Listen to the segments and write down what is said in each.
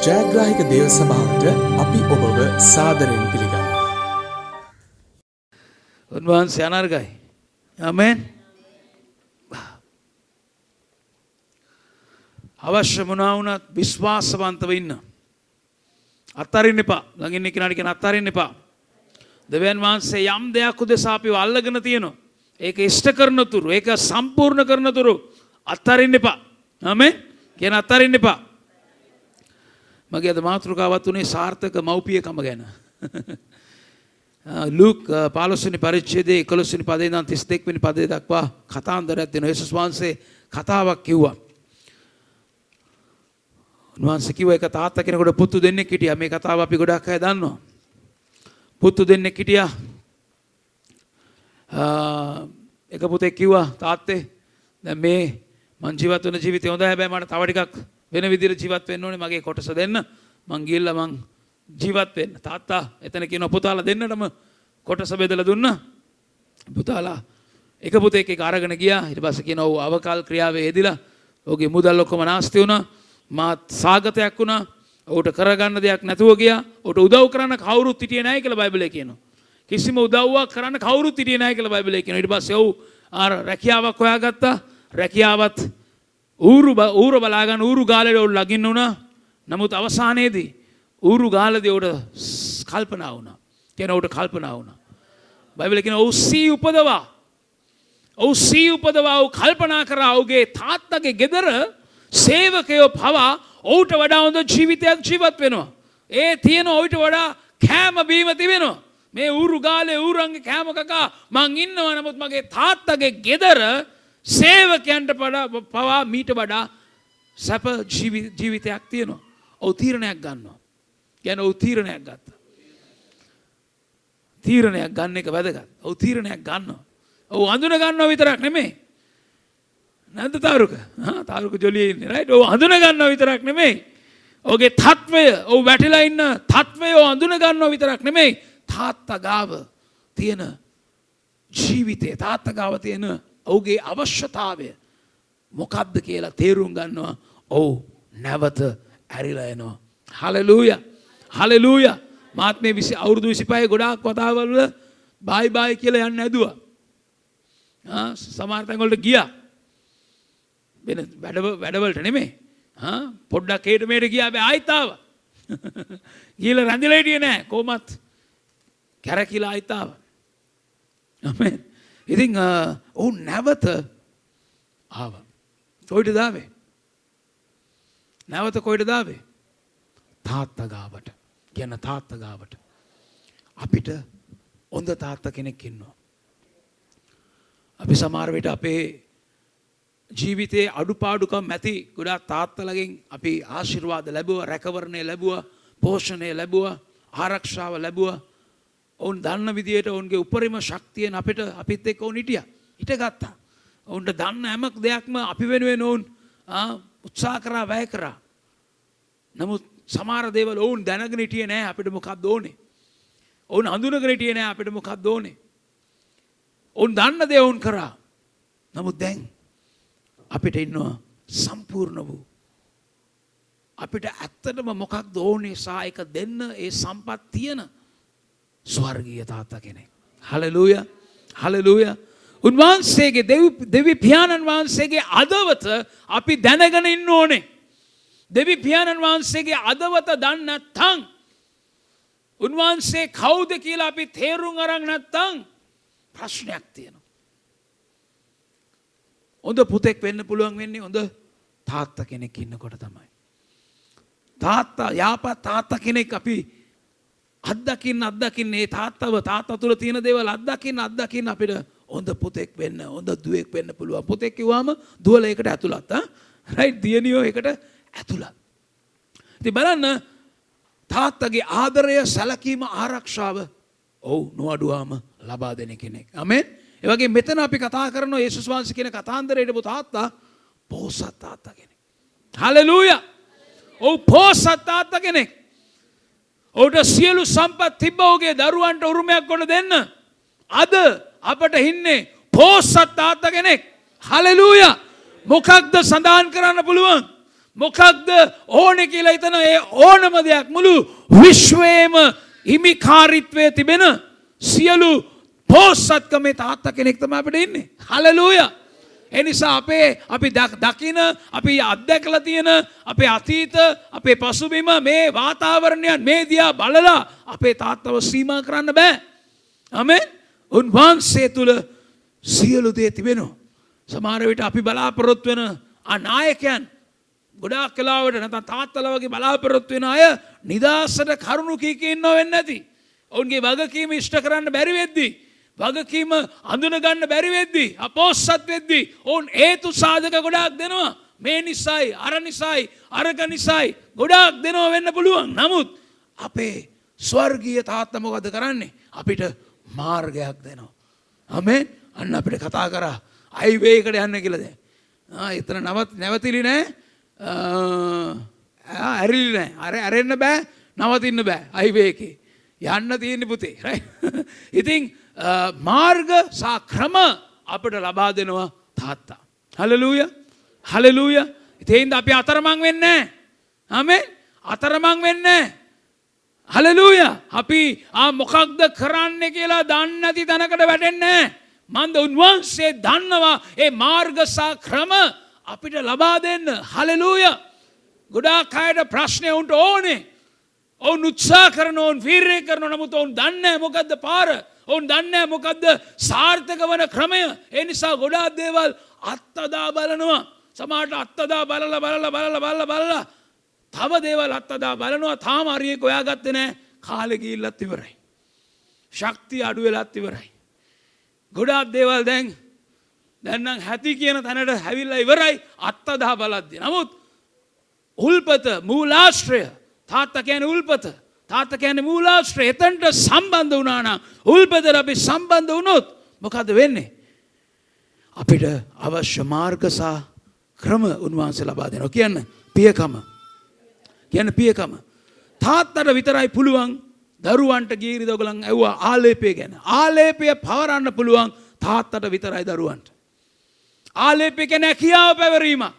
ජයග්‍රාහික දේව සභාවට අපි ඔබව සාදරයෙන් පිළිගන්න. උන්වහන්සේ අනර්ගයි. අමෙන්. අවශ්‍ය මොනා වුණත් විශ්වාසවන්තව ඉන්න. අත්තරින්න එපා. ළඟින් එක්කෙනාට කියන අත්තරින්න එපා. දෙවියන් වහන්සේ යම් දෙයක් උදෙසා අපිව අල්ලගෙන තියෙනවා. ඒක ඉෂ්ට කරන තුරු, ඒක සම්පූර්ණ කරන තුරු අත්තරින්න එපා. ආමෙන්. කියන අත්තරින්න එපා. මගේ අද මාතෘකාවත් උනේ සාර්ථක මව්පියකම ගැන. ලූක් පාලොස්වනි පරිච්ඡේදයේ 11 වෙනි පදේ ඉඳන් 32 වෙනි පදේ දක්වා කතාන්දරයක් දෙනවා. යේසුස් වහන්සේ කතාවක් කිව්වා. උන්වහන්සේ කිව්වා එක තාත්තා කෙනෙකුට පුතු දෙන්නෙක් හිටියා. මේ කතාව අපි ගොඩක් අය දන්නවා. පුතු දෙන්නෙක් හිටියා. එක පුතෙක් කිව්වා තාත්තේ දැන් මේ මං ජීවත් වෙන ජීවිතය හොඳයි හැබැයි මට තව ටිකක් වෙන විදිහට ජීවත් වෙන්න ඕනේ මගේ කොටස දෙන්න. මං ගිහිල්ලා මං ජීවත් වෙන්න. තාත්තා එතන කියන පුතාලා දෙන්නටම කොටස බෙදලා දුන්නා. පුතාලා එක පුතෙක් එක අරගෙන ගියා. ඊට පස්සේ කියන ඔව් අවකාල් ක්‍රියාවේ යෙදිලා ඔහුගේ මුදල් ඔක්කොම නාස්ති වුණා. මාත් සාගතයක් වුණා. ඔහුට කරගන්න දෙයක් නැතුව ගියා. ඔහුට උදව් කරන්න කවුරුත් හිටියේ නැහැ කියලා බයිබලයේ කියනවා. කිසිම උදව්වක් කරන්න කවුරුත් හිටියේ නැහැ කියලා බයිබලයේ කියනවා. ඊට පස්සේ ඔහු අර රැකියාවක් හොයාගත්තා. රැකියාවත් ඌරු ඌර බලාගන්න ඌරු ගාලට ඔවුන් ලගින්න වුණා. නමුත් අවසානයේදී ඌරු ගාලදී ඔහුට කල්පනා වුණා. කියන ඔහුට කල්පනා වුණා. බයිබලයේ කියන ඔහු සී උපදවා. ඔහු සී උපදවා ඔහු කල්පනා කරා ඔහුගේ තාත්තගේ ගෙදර සේවකයෝ පවා ඔහුට වඩා හොඳ ජීවිතයක් ජීවත් වෙනවා. ඒ තියෙන ඔහුට වඩා කෑම බීම තිබෙනවා. මේ ඌරු ගාලේ ඌරන්ගේ කෑම කකා මං ඉන්නවා නමුත් මගේ තාත්තගේ ගෙදර සේවකයන්ට පවා මීට වඩා සැප ජීවිතයක් තියෙනවා. ඔවු තීරණයක් ගන්නවා. ගැන ඔවු තීරණයක් ගත්ත. තීරණයක් ගන්න එක වැදගත්. ඔවු තීරණයක් ගන්න. ඔවු අඳුන ගන්න විතරක් නෙමේ. නැද තාරුක තාරුක ජොලිය ඉන්න රයිට ඔවු අඳුන ගන්න විතරක් නෙමේ. ඔගේ තත්වය ඔවු වැටිලා ඉන්න තත්වය අඳුන ගන්න විතරක් නෙමෙයි තාත්ත ගාව තියෙන ජීවිතය තාත්ත ගාව තියෙන ඔහුගේ අවශ්‍යතාවය මොකක්ද කියලා තේරුම් ගන්නවා. ඔවු නැවත ඇරිලා එනවා. හලලූය. හලලූය. මාත් මේ විසි අවුරුදු විසිපය ගොඩාක් කොතාවල බයි බායි කියලා යන්න ඇදවා. සමාර්තැන්ගොලට ගියා. වෙන වැඩවලට නෙමේ පොඩ්ඩක් කේට මේට ගියා බෑ ආයිතාව ගීල රැඳිලේටිය නෑ. කෝමත් කැරකිලා අයිතාව. ඉතින් ඔවුන් නැවත ආව. කොයිට දාවේ. නැවත කොයිට දාවේ. තාත්තගාවට ගැන තාත්තගාවට. අපිට ඔොඳ තාත්ත කෙනෙක් ඉන්නවා. අපි සමාර්විට අපේ ජීවිතයේ අඩුපාඩුකම් ඇති ගොඩා තාත්තලගෙන් අපි ආශිර්වාද ලැබුව රැකවරණය ලැබුව පෝෂණය ලැබුව ආරක්ෂාව ලැබුව ඔවුන් දන්න විදියට ඔවුන්ගේ උපරිම ශක්තියෙන් අපිට අපිත් එක්ක ඔවුන් හිටියා. හිට ගත්තා. ඔවුන්ට දන්න හැමක් දෙයක්ම අපි වෙනුවෙන් ඔවුන් උත්සාහ කරා වැය කරා. නමුත් සමහර දේවල් ඔවුන් දැනගෙන හිටියේ නෑ අපිට මොකක්ද ඕනේ. ඔවුන් හඳුනගෙන හිටියේ නෑ අපිට මොකක්ද ඕනේ. ඔවුන් දන්න දේ ඔවුන් කරා. නමුත් දැන් අපිට ඉන්නවා සම්පූර්ණ වූ අපිට ඇත්තටම මොකක්ද ඕනේ සා එක දෙන්න ඒ සම්පත් තියෙන ස්වර්ගීය තාත්තා කෙනෙක්. හලලූය හලලූය උන්වහන්සේගේ දෙවි පියාණන් වහන්සේගේ අදවත අපි දැනගෙන ඉන්න ඕනේ. දෙවි පියාණන් වහන්සේගේ අදවත දන්න නැත්තං. උන්වහන්සේ කවුද කියලා අපි තේරුම් අරන් නැත්තං ප්‍රශ්නයක් තියෙනවා. හොඳ පුතෙක් වෙන්න පුළුවන් වෙන්නේ හොඳ තාත්ත කෙනෙක් ඉන්නකොට තමයි. තාත්තා යාපත් තාත්ත කෙනෙක් අපි අත්දකින්න අත්දකින්න. ඒ තාත්තව තාත්තා තුළ තියෙන දේවල් අත්දකින්න අත්දකින්න අපිට හොඳ පුතෙක් වෙන්න හොඳ දුවෙක් වෙන්න පුළුවන්. පුතෙක් කිව්වම දුවල එකට ඇතුළත් රයිට් දියණියෝ එකට ඇතුළත්. ඉතින් බලන්න තාත්තගේ ආදරය සැලකීම ආරක්ෂාව ඔව් නොඅඩුවාම ලබා දෙන කෙනෙක්. ආමෙන් ඒ වගේ මෙතන අපි කතා කරන යේසුස් වහන්සේ කියන කතාන්දරයට පො තාත්තා පෝසත් තාත්තා කෙනෙක්. හලෙලූයා ඔව් පෝසත් තාත්තා කෙනෙක්. ඔහුට සියලු සම්පත් තිබ්බ ඔහුගේ දරුවන්ට උරුමයක් කොට දෙන්න. අද අපට හින්නේ පෝසත් තාත්ත කෙනෙක්. හලෙලූය මොකක්ද සඳහන් කරන්න පුළුවන්. මොකක්ද ඕන කියලා හිතන ඒ ඕනම දෙයක් මුළු විශ්වයේම හිමිකාරිත්වය තිබෙන සියලු පෝසත්කමේ තාත්ත කෙනෙක් තමයි අපිට ඉන්නේ. හලලූයා. එනිසා අපේ අපි දකින අපි අත්දැකල තියෙන අපේ අතීත අපේ පසුබිම මේ වාතාවරණයන් මේ දයා බලලා අපේ තාත්තව සීම කරන්න බෑ. අමෙන් උන්වහන්සේ තුළ සියලු දේ තිබෙනවා. සමාරවිට අපි බලාපොරොත් වෙන අනායකයන් ගොඩාක් කලාවට නැත තාත්තල වගේ බලාපොරොත්තු වෙන අය නිදස්සට කරුණු කීකඉන්න වෙන්න ඇති. ඔවුන්ගේ වගකීම ඉෂ්ට කරන්න බැරිවෙද්දී. වගකීම අඳුනගන්න බැරිවෙද්දි. අපෝස්සත් වෙද්දි. ඔවුන් ඒතු සාධක ගොඩාක් දෙනවා. මේ නිසයි අර නිසයි අරග නිසයි ගොඩාක් දෙනවා වෙන්න පුළුවන්. නමුත් අපේ ස්වර්ගීය තාත්තමොකද කරන්නේ. අපිට මාර්ගයක් දෙනවා. අමේ අන්න අපිට කතා කරා අයිවේකට යන්න කියලද. එතන නවත් නැවතිලි නෑ ඇරිලි නෑ අර ඇරෙන්න්න බෑ නවතින්න බෑ අයිවේකේ. යන්න තියෙන්නේ පුතේ. ඉතින් මාර්ග සා ක්‍රම අපට ලබා දෙනවා තාත්තා. හලලූය. හලලූය. ඉතින්ද අපි අතරමං වෙන්න. හමේ අතරමං වෙන්න. හලලූය. අපි මොකක්ද කරන්න කියලා දන්න ඇති තැනකට වැටෙන්නේ. මන්ද උන්වහන්සේ දන්නවා ඒ මාර්ගසා ක්‍රම අපිට ලබා දෙන්න. හලලූය. ගොඩාක් අයට ප්‍රශ්නය උන්ට ඕනේ. ඔවුන් උත්සා කරන ඔවුන් වීරය කරන නමුත් ඔවුන් දන්න මොකක්ද පාර. ඔවුන් දන්න මොකක්ද සාර්ථක වන ක්‍රමය. ඒ නිසා ගොඩාක් දේවල් අත්තදා බලනවා. සමාට අත්තදා බලල බලල බලල බලල බලල තව දේවල් අත්තදා බලනවා. තාම අරියෙක් ඔයා ගත්තේ නෑ කාලෙගිල්ලත් ඉවරයි. ශක්තිය අඩු වෙලත් ඉවරයි. ගොඩාක් දේවල් දැන් දැන්නම් හැති කියන තැනට හැවිල්ල ඉවරයි. අත්තදා බලද්දි. නමුත් උල්පත මූලාශ්‍රය. තාත්ත කෑන උල්පත. තාත්ත කෑන මූලාශ්‍රය. එතන්ට සම්බන්ධ වනානම් උල්පතර අපි සම්බන්ධ වුණොත් මොකද වෙන්නේ. අපිට අවශ්‍ය මාර්ගසා ක්‍රම උන්වහන්සේ ලබා දෙනවා. කියන්න පියකම. කියන්න පියකම. තාත්තට විතරයි පුළුවන් දරුවන්ට ගීරි දොගලන් ඇව්වා ආලේපය ගැන. ආලේපය පවරන්න පුළුවන් තාත්තට විතරයි දරුවන්ට. ආලේපය ගැන ඇකියාව පැවරීමක්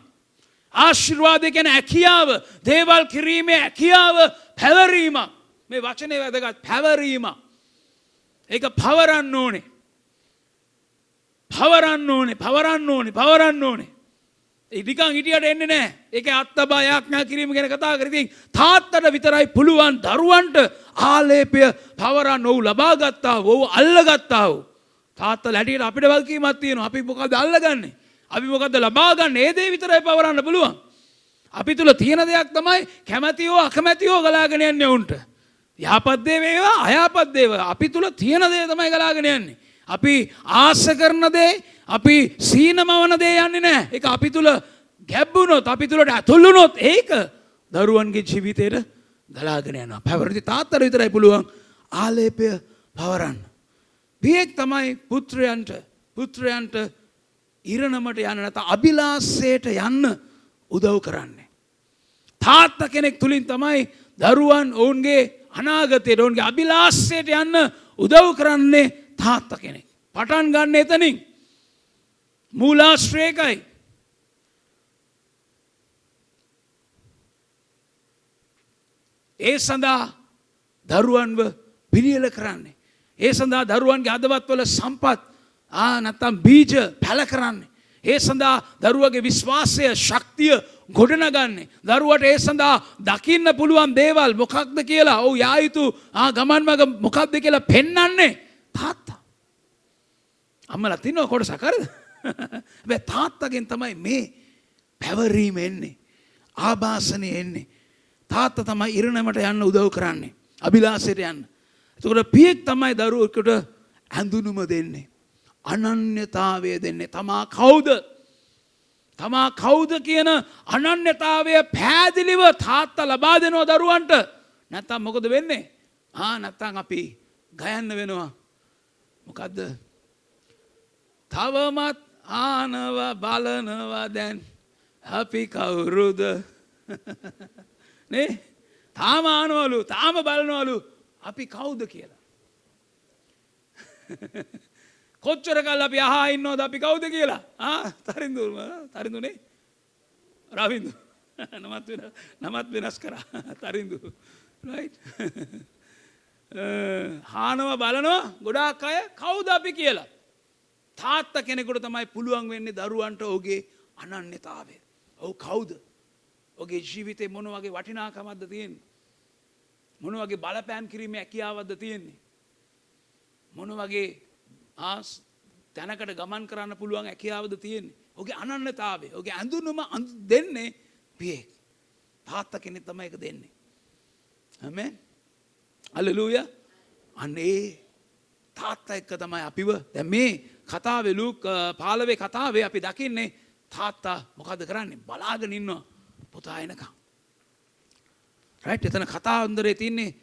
ආශිර්වාදය ගැන ඇකියාව දේවල් කිරීමේ ඇකියාව පැවරීමක් මේ වචනය වැදගත්. පැවරීම. ඒක පවරන්න ඕනේ. පවරන්න ඕනේ පවරන්න ඕනේ පවරන්න ඕනේ. ඉදිකං හිටියට එන්න නෑ එක අත්ත බයක්නා කිරීම ගැන කතා කරතින් තාත්තට විතරයි පුළුවන් දරුවන්ට ආලේපය පවරන්න. ඔවු ලබාගත්තා ඔවු අල්ලගත්තාව තාත්ත ලැටියට අපිට වල්කීමත් තියෙන අපි මොකද අල්ලගන්නේ? අපි මොකද ලබාගන්න? ඒදේ විතරයි පවරන්න පුළුවන්. අපි තුළ තියෙන දෙයක් තමයි කැමැතියෝ අකමැතියෝ ගලාගෙන යන්නේ ඔවුන්ට යහපත්දේ වේවා අයහපත්දේව අපි තුළ තියෙන දේ තමයි ගලාගෙන යන්නේ අපි ආස කරන දේ අපි සීනමවන දේ යන්නේ නෑ එක අපි තුළ ගැබ්බුණොත් අපි තුළට ඇතුල්ලුනොත් ඒක දරුවන්ගේ ජීවිතයට ගලාගෙන යන පැවරදි තාත්තර විතරයි පුළුවන් ආලේපය පවරන්න. පියෙක් තමයි පුත්‍රයන්ට පුත්‍රයන්ට ඉරණමට යන්න නැත අභිලාස්සයට යන්න උදව් කරන්නේ. තාත්ත කෙනෙක් තුළින් තමයි දරුවන් ඔවුන්ගේ අනාගතයට ඔවුන්ගේ අභිලාස්සයට යන්න උදව් කරන්නේ තාත්ත කෙනෙක්. පටන් ගන්න එතනින් මූලාශ්‍රේකයි. ඒ සඳහා දරුවන්ව පිළියල කරන්නේ. ඒ සඳහා දරුවන්ගේ අදවත්වල සම්පත් නැත්තම් බීජ පැල කරන්නේ. ඒ සඳහා දරුවගේ විශ්වාසය ශක්තිය ගොඩනගන්නේ. දරුවට ඒ සඳහා දකින්න පුළුවන් දේවල් මොකක්ද කියලා ඔවු යායුතු ගමන්මග මොකක්ද කියලා පෙන්නන්නේ තාත්තා. අම්මල තින්නව කොට සකරද. බැ තාත්තගෙන් තමයි මේ පැවරීම එන්නේ. ආභාසනය එන්නේ. තාත්ත තමයි ඉරණමට යන්න උදව් කරන්නේ. අභිලාසයට යන්න. එතකොට පියෙක් තමයි දරුවකට ඇඳුනුම දෙන්නේ. අනන්‍යතාවය දෙන්නේ තමා කවුද තමා කවුද කියන අනන්‍යතාවය පෑදිලිව තාත්ත ලබා දෙනවා දරුවන්ට. නැත්තම් මොකද වෙන්නේ? ආ නැත්තං අපි ගයන්න වෙනවා. මොකදද? තවමත් ආනව බලනවා දැන් අපි කවුරුද? නේ? තාම ආනවලු තාම බලනවලු. අපි කවුද කියලා? කොච්චර කල් අපි අහා ඉන්නවද අපි කවුද කියලා තරින්දුම තරිඳුනේ රවිදු නමත් වෙන නමත් වෙනස් කරා තරින්දු රයිට් හානව බලනවා ගොඩාක් අය කවුද අපි කියලා. තාත්ත කෙනෙකුට තමයි පුළුවන් වෙන්නේ දරුවන්ට ඔගේ අනන්‍යතාවය. ඔහු කවුද. ඔගේ ජීවිතය මොන වගේ වටිනාකමක්ද තියෙන්. මොන වගේ බලපෑම් කිරීම ඇකියාවද්ද තියෙන්නේ. මොන වගේ ආස් තැනකට ගමන් කරන්න පුළුවන් ඇකියාවද තියෙන්නේ. ඔගේ අනන්නතාවේ ඔගේ ඇඳුනුම දෙන්නේ පියෙක්. තාත්ත කෙනෙ තම එක දෙන්නේ. හැමේ අලලූය අන්න ඒ තාත්ත එක්ක තමයි අපිව දැ මේ කතාවේ ලූක් පාලවේ කතාවේ අපි දකින්නේ තාත්තා මොකද කරන්නේ බලාගෙන ඉන්නවා පුතා එනකම්. රයිට් එතන කතාන්දරේ තින්නේ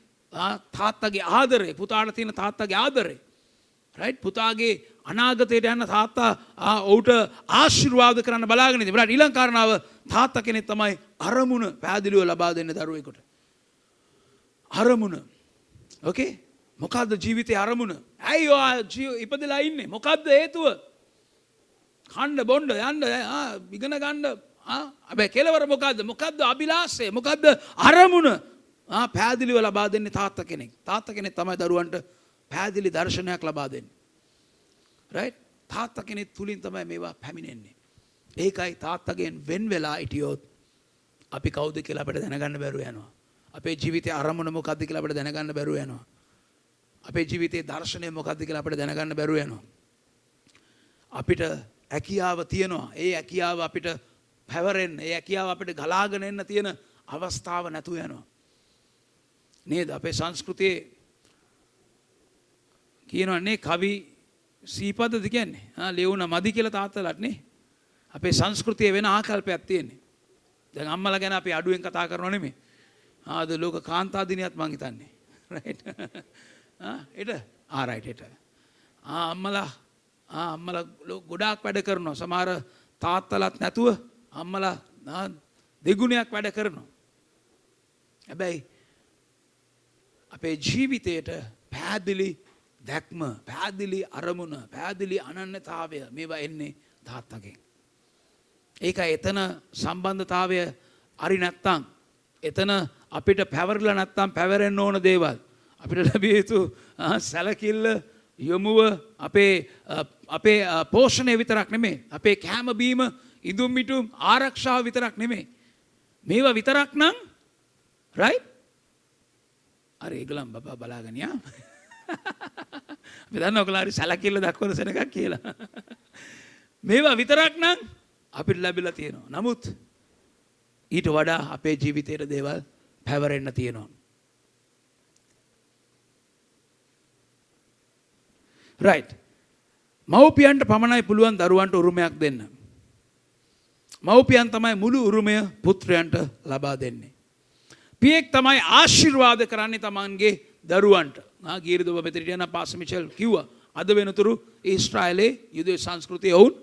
තාත්තගේ ආදරේ පුතාට තියෙන තාත්තගේ ආදරේ. රයිට් පුතාගේ අනාගතයට යන්න තාත්තා ඔවුට ආශිර්වාද කරන්න බලාගෙන බට ඉලංකාරණාව තාත්ත කෙනෙක් තමයි අරමුණ පැදිලිව ලබා දෙන්න දරුවෙකුට. අරමුණ. ඕකේ මොකක්ද ජීවිතය අරමුණ? ඇයි ඉපදලා ඉන්නේ? මොකක්ද හේතුව? කණ්ඩ බොන්්ඩ යන්න ඉගෙන ගණ්ඩ ඇබැ කෙලවර මොකක්ද මොකක්ද අභිලාසේ මොකක්ද අරමුණ? පැදිලිව ලබා දෙන්නේ තාත්ත කෙනෙක්. තාත්ත කෙනෙක් තමයි දරුවන්ට පැදිලි දර්ශනයක් ලබා දෙන්න. රයි තාත්ත කෙනෙක් තුළින් තමයි මේවා පැමිණෙන්නේ. ඒකයි තාත්තගෙන් වෙන් වෙලා ඉටියෝත් අපි කෞද කියලා අපට දැනගන්න බැරුව යනවා. අපේ ජීවිතය අරමුණ මොකක්ද කියලා අපට දැනගන්න බැරුව යනවා. අපේ ජීවිතයේ දර්ශනය මොකක්ද කියලා අපට දැනගන්න බැරුව යනවා. අපිට ඇකියාව තියෙනවා. ඒ ඇකියාව අපිට පැවරෙන් ඒ ඇකියාව අපිට ගලාගෙන එන්න තියෙන අවස්ථාව නැතුව යනවා. නේද අපේ සංස්කෘතියේ කියනවන්නේ කවි සීපද දිකන්නේ ලෙවුන මදි කියල තාත්තලටනේ අපේ සංස්කෘතිය වෙන ආකල්පයක් තියෙන්නේ. දැන් අම්මල ගැන අපි අඩුවෙන් කතා කරනනෙමේ ආද ලෝක කාන්තාදිනයත් මංහිතන්නේ එට? ආරයිටට අම්මලා අම්මල ගොඩාක් වැඩ කරනවා. සමාර තාත්තලත් නැතුව අම්මල දෙගුණයක් වැඩ කරනවා. හැබැයි අපේ ජීවිතයට පැදිලි දැක්ම පැදිලි අරමුණ පැදිලි අනන්නතාවය මේවා එන්නේ තාත්තගෙන්. ඒක එතන සම්බන්ධතාවය අරි නැත්තං. එතන අපිට පැවරල නැත්තම් පැවරෙන්න්න ඕන දේවල්. අපිට ලැබිය යුතු සැලකිල්ල යොමුව අපේ අපේ පෝෂණය විතරක් නෙමේ අපේ කෑමබීම ඉදුම් මිටුම් ආරක්ෂාව විතරක් නෙමේ. මේවා විතරක් නම් රයි අර ඒගලම් බබා බලාගනයා වෙදන්න ඔකලාරි සැලකිල්ල දක්වද සෙනකක් කියලා. මේවා විතරක් නම් අපිට ලැබිලා තියෙනවා. නමුත් ඊට වඩා අපේ ජීවිතයට දේවල් පැවරෙන්න තියෙනවා. රයිට්. මව්පියන්ට පමණයි පුළුවන් දරුවන්ට උරුමයක් දෙන්න. මව්පියන් තමයි මුළු උරුමය පුත්‍රයන්ට ලබා දෙන්නේ. පියෙක් තමයි ආශිර්වාද කරන්නේ තමන්ගේ දරුවන්ට ගීරදුව මෙතරිට යන පාසමිචල් කිව්ව අද වෙනතුරු ඒස්ට්‍රයිලේ යුද සංස්කෘතිය ඔවුන්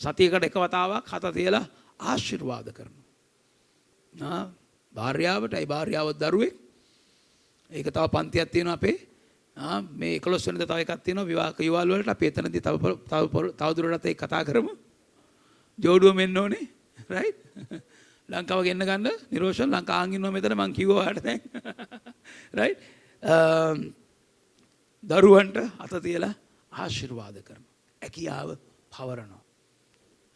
සතියකට එක වතාවක් හත තියලා ආශිර්වාද කරන. භාර්යාවට ඇයි භාර්යාවත් දරුවේ ඒක තව පන්තියක් තියෙන අපේ මේ කොළොස් වෙනද තව එකක් තියෙනවා විවාහ යුවල් වලට අපි එතනදී තව තවදුරටත් ඒක කතා කරමු. ජෝඩුව මෙන්න ඕනේ. රයිට්? ලංකාව ගෙන්න ගන්න නිරෝෂන් ලංකාවෙන් ඉන්නවා මෙතන මං කිව්වා ඔයාලට දැන්. රයිට්? දරුවන්ට අත තියලා ආශිර්වාද කරනවා. ඇකියාව පවරනවා.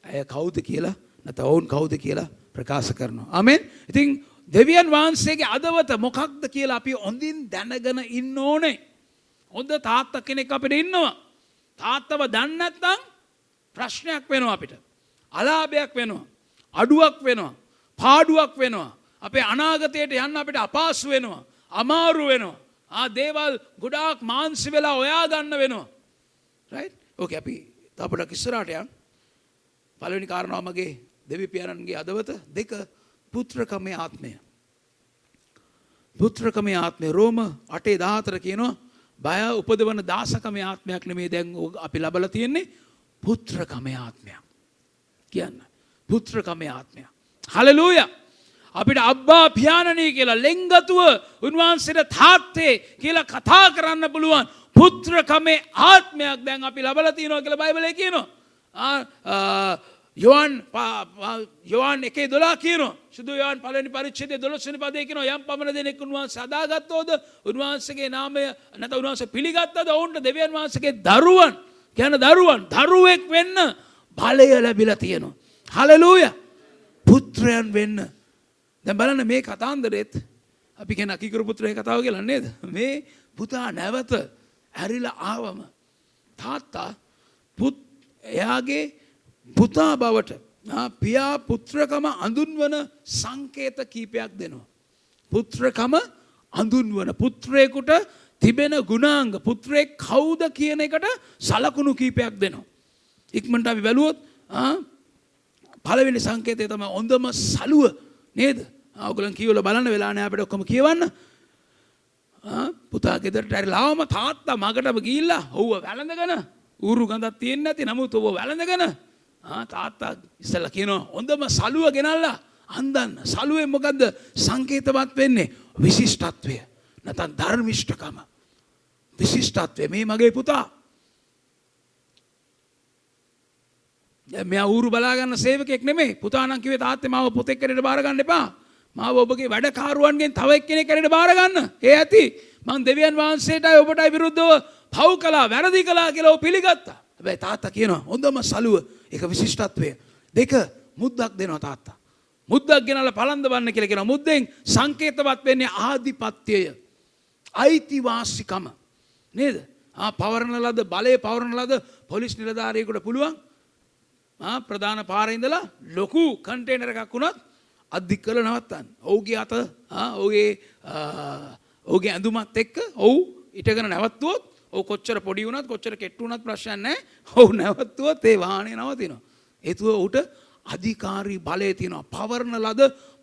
ඇය කවුද කියලා නැත්නම් ඔවුන් කවුද කියලා ප්‍රකාශ කරනවා. ආමෙන්. ඉතින් දෙවියන් වහන්සේගේ අදවත මොකක්ද කියලා අපි හොඳින් දැනගෙන ඉන්න ඕනේ. හොඳ තාත්ත කෙනෙක් අපිට ඉන්නවා. තාත්තව දන්නත්තං ප්‍රශ්නයක් වෙනවා අපිට. අලාභයක් වෙනවා. අඩුවක් වෙනවා. පාඩුවක් වෙනවා. අපේ අනාගතයට යන්න අපිට අපාසු වෙනවා. අමාරු වෙනවා. ආ දේවල් ගොඩාක් මාන්සි වෙලා ඔයා ගන්න වෙනවා. රයි් ඕක අපි තපට කිස්සරාට යන් පලනි කාරණාවමගේ දෙවිපියණන්ගේ අදවත දෙක පුත්‍රකමේ ආත්මය. පුත්‍රකමේ ආත්මය රෝම අටේ දාතර කියනවා බය උපදවන දාසකමේ ආත්මයක් නෙමේ දැන් අපි ලබල තියෙන්නේ පුත්‍රකමේ ආත්මයක් කියන්න පුත්‍රකමේ ආත්මයක් හලලූය අපිට අබ්බා ප්‍යානනී කියලා ලෙංගතුව උන්වහන්සේට තාත්තේ කියලා කතා කරන්න පුළුවන් පුත්‍රකමේ ආත්මයක් දැන් අපි ලබල තියනවා කියලා බයිබලය කියනවා. යොවන් යොවන් එකේ දොලා කියන සුදු යවන් පලනි පරිච්චේ දොලොස්සනි පදය කියන යම් පමණ දෙනෙක් උන්වහන්ස සදාගත්තෝද උන්වහන්සගේ නාමය නැත උන්වහන්ස පිළිගත්තද? ඔවුන්ට දෙවියන් වහන්සගේ දරුවන් ගැන දරුවන් දරුවෙක් වෙන්න බලය ලැබිල තියෙනවා. හලලූය! පුත්‍රයන් වෙන්න. දැ බලන්න මේ කතාන්දරෙත් අපි කෙන අකිකර පුත්‍රය කතාව කියලන්නේද මේ පුතා නැවත ඇරිල ආවම තාත්තා පුත් එයාගේ පුතා බවට පියා පුත්‍රකම අඳුන්වන සංකේත කීපයක් දෙනවා. පුත්‍රකම අඳුන්වන පුත්‍රයකුට තිබෙන ගුණාංග පුත්‍රයෙක් කවුද කියන එකට සලකුණු කීපයක් දෙනවා. ඉක්මට අපි බැලුවොත් පලවෙනි සංකේතය තම ඔොඳම සලුව නේද අවගලන් කියවල බලන්න වෙලානෑ අපට ඔක්කොම කියවන්න. පුතා ගෙදරට ඇරි ලාම තාත්තා මගටම ගිල්ලා ඔහුව වැළඳගන ඌරු ගඳත් තියෙන්න්න ඇති නමුත් ඔබ වැළඳගන තාත්තා ඉස්සල්ල කියනවා හොඳම සලුව ගෙනල්ලා අන්දන්න සලුවෙන් මොකක්ද සංකේතවත් වෙන්නේ විශිෂ්ටත්වය. නැතන් ධර්මිෂ්ඨකම. විශිෂ්ටත්වය. මේ මගේ පුතා. මෙ ඌරු බලාගන්න සේවකෙක් නෙමේ පුතානංකිවේ තාත්තේ මාව පොතෙක් කරට බාරගන්න එපා. මාව ඔබගේ වැඩකාරුවන්ගෙන් තවක් කෙනෙ කරට බාරගන්න ඒ ඇති මං දෙවියන් වහන්සේට ඔබටයි විරුද්ධව පව් කලා වැරදි කලා කියලා පිළිගත්තා. හැබැයි තාත්තා කියනවා හොඳම සලුව එක විශිෂ්ටත්වය. දෙක මුද්දක් දෙනවා තාත්තා. මුද්දක් ගෙනල පලන්ද වන්න කියල කියෙන මුද්දෙන් සංකේතවත් වෙන්නේ ආධිපත්‍යය. අයිතිවාසිකම. නේද? පවරණ ලද බලය පවරණ ලද පොලිස් නිලධාරයකුට පුළුවන් ප්‍රධාන පාරඉඳලා ලොකු කන්ටේනර එකක් වුණත් අධික් කළ නවත්තන්න. ඔවුගේ අත ඔගේ ඕගේ ඇඳුමත් එක්ක ඔවු ඉටගෙන නැවත්තුවොත් ඕ කොච්චර පොඩි වුණත් කොච්චර කෙට්ටුනත් ප්‍රශ්න ඔහු නැවත්තුවත් ඒ වාහනය නවතිනවා. එතුව ඔහුට අධිකාරී බලය තියෙනවා පවරණ ලද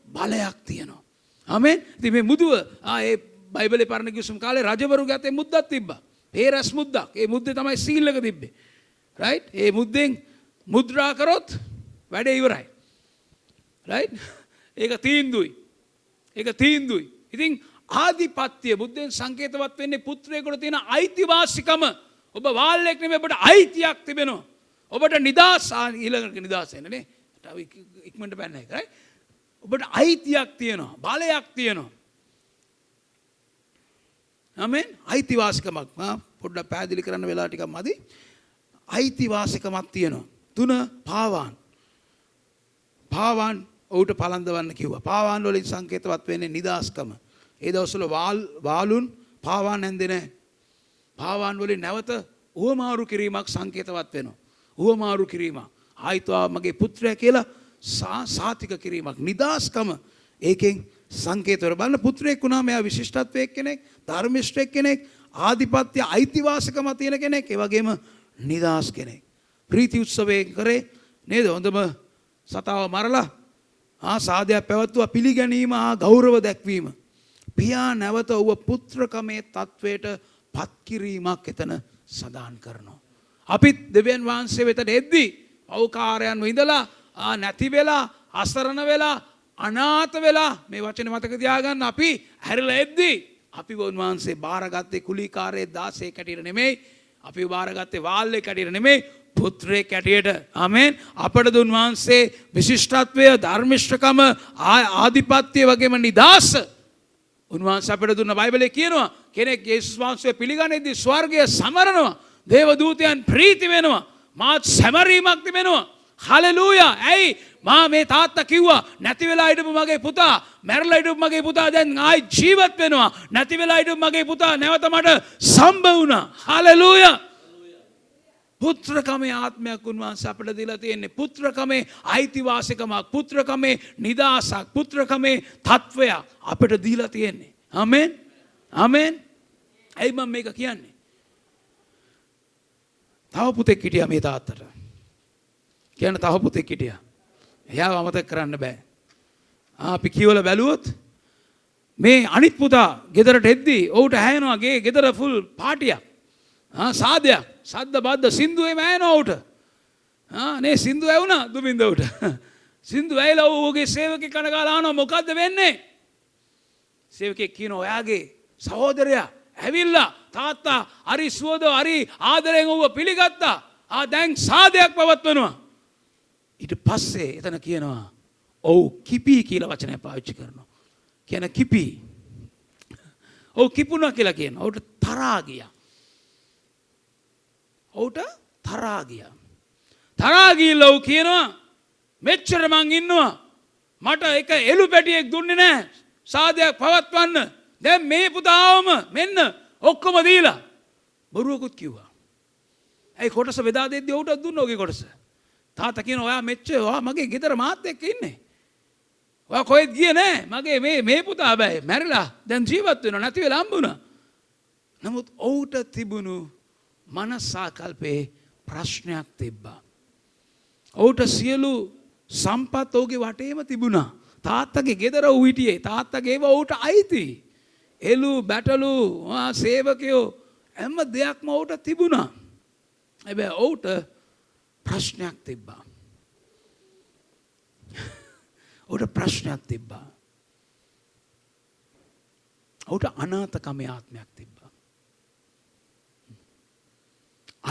බලයක් තියෙනවා. අමේ ති මේ මුදුව ඒ බයිබල පරණ කිසුම් කාලේ රජවරු ගතේ මුද්දත් තිබ්බ. ඒ රැස් මුද්දක් ඒ මුද්ද තමයි සීල්ලක තිබ්බේ. රයි් ඒ මුද්දෙන් මුද්‍රාකරොත් වැඩ ඉවරයි. රයි් ඒක තීන්දුයි. ඒක තීන්දුයි. ඉතින් ආධිපත්‍යය බුද්ධෙන් සංකේතවත් වෙන්නේ පුත්‍රයකොට තියෙන අයිතිවාසිකම ඔබ වාල්ලෙක් නෙමෙයි ඔබට අයිතියක් තිබෙනවා. ඔබට නිදාස් ඊළඟට නිදාසෙන්නේ ඉක්මනට පැන්න එකයි. ඔබට අයිතියක් තියෙනවා බලයක් තියෙනවා. නමෙන් අයිතිවාසිකමක් පොඩ්ඩ පැදිලි කරන්න වෙලා ටිකක් මදි. අයිතිවාසිකමක් තියෙනවා. තුන පාවාන්. පාවාන් ඔවුට පලන්දවන්න කිව්ව. පාවාන් වලින් සංකේතවත් වෙන්නේ නිදහස්කම. ඒ දවස්වල වාලුන් පාවාන් ඇන්දෙන පාවාන් වලින් නැවත උවමාරු කිරීමක් සංකේතවත් වෙනවා. උවමාරු කිරීමක්. ආයිතවා මගේ පුත්‍රය කියලා සාතික කිරීමක්. නිදහස්කම ඒකෙන් සංකේතවර බලන්න පුත්‍රයෙක් වුණා මෙයා විශිෂ්ටත්වයක් කෙනෙක් ධර්මිෂ්ඨයෙක් කෙනෙක් ආධිපත්‍ය අයිතිවාසිකම තියෙන කෙනෙක් ඒ වගේම නිදහස් කෙනෙක්. ප්‍රීති උත්සවයෙන් කරේ නේද හොඳම සතාව මරලා ආ සාධයක් පැවැත්තුවා පිළිගැනීම හා ගෞරව දැක්වීම. පියා නැවත ඔව පුත්‍රකමේ තත්ත්වයට පත්කිරීමක් එතන සදාන් කරනවා. අපිත් දෙවන් වහන්සේ වෙතට එද්දී අවකාරයන් විඳලා නැති වෙලා අසරණ වෙලා අනාත වෙලා මේ වචන මතක තියාගන්න අපි හැරිල එද්දී අපි ගොන්වහන්සේ භාරගත්තේ කුලිකාරයේ දාසේ කැටිර නෙමෙයි අපි භාරගත්තේ වාල්ලේ කැටිර නෙමෙයි පුත්‍රය කැටියට අමෙන් අපට දුන්වහන්සේ විශිෂ්ටත්වය ධර්මිෂ්ඨකම ආධිපත්‍යය වගේම නිදහස උන්වහන්ස අපට දුන්න බයිබලය කියනවා කෙනෙක් ඒසුස් වහන්සේ පිළිගනෙදි ස්වර්ගය සමරනවා. දේවදූතයන් ප්‍රීති වෙනවා. මාත් සැමරීමක් තිබෙනවා. හලලූය. ඇයි? මා මේ තාත්ත කිව්වා නැතිවෙලා ඉඩපු මගේ පුතා මැරලා ඉඩපු මගේ පුතා දැන් ආයි ජීවත් වෙනවා. නැතිවෙලා ඉඩපු මගේ පුතා නැවත මට සම්බ වුණා. හලලූය. පුත්‍රකමේ ආත්මයක් උන්වහන්සේ අපට දීලා තියෙන්නේ. පුත්‍රකමේ අයිතිවාසිකමක් පුත්‍රකමේ නිදාසක් පුත්‍රකමේ තත්ත්වයක් අපට දීලා තියෙන්නේ. අමෙන් අමෙන් ඇයි මම මේක කියන්නේ? තව පුතෙක් හිටියා මේ තාත්තට. කියන්න තව පුතෙක් හිටියා. එයා අමතක කරන්න බෑ. අපි කියවල බැලුවොත් මේ අනිත් පුතා ගෙදරට එද්දී ඔහුට හැයනවාගේ ගෙදර ෆුල් පාටියක් සාධයක් සද්ද බද්ධ සිින්දුවේ මෑනෝට නේ සිින්දු ඇවුණ දුබින්දවට සිින්දු ඇයිල ඔහුගේ සේවක කනකාලාන මොකක්ද වෙන්නේ සේවකෙක් කියන ඔයාගේ සහෝදරයා ඇවිල්ලා තාත්තා අරි සුවද අරි ආදරෙන් ඔව පිළිගත්තා ආ දැන් සාධයක් පවත්වනවා ඊට පස්සේ එතන කියනවා ඔව් කිපී කියලා වචනය පාවිච්චි කරනවා. කියන කිපී. ඔව් කිපුණා කියලා කියන. ඔහුට තරහා ගියා. ඔහුට තරහා ගියා. තරහා ගිහිල්ලා ඔහු කියනවා මෙච්චර මං ඉන්නවා. මට එක එළු පැටියෙක් දුන්නේ නැහැ. සාදයක් පවත්වන්න. දැන් මේ පුතාවම මෙන්න ඔක්කොම දීලා බොරුවකුත් කිව්වා. ඇයි කොටස බෙදා දෙද්දි ඔහුට දුන්න ඔගේ කොටස. තාත්තා කියන ඔයා මෙච්ච ඔයා මගේ ගෙදර මාත් එක්ක ඉන්නේ. ඔයා කොහෙත් ගියේ නෑ. මගේ මේ මේ පුතා බෑ මැරිලා දැන් ජීවත් වෙනවා නැති වෙලා හම්බුණා. නමුත් ඔහුට තිබුණු මනසාකල්පේ ප්‍රශ්නයක් තිබ්බා. ඔහුට සියලු සම්පත් ඔහුගේ වටේම තිබුණා. තාත්තගේ ගෙදර ඔහු හිටියේ. තාත්තගේ ඒවා ඔහුට අයිති. එළු බැටලු සේවකයෝ හැම දෙයක්ම ඔහුට තිබුණා. හැබැයි ඔහුට ප්‍රශ්නයක් තිබ්බා. ඔහුට ප්‍රශ්නයක් තිබ්බා. ඔහුට අනාථකමේ ආත්මයක් තිබ්බා.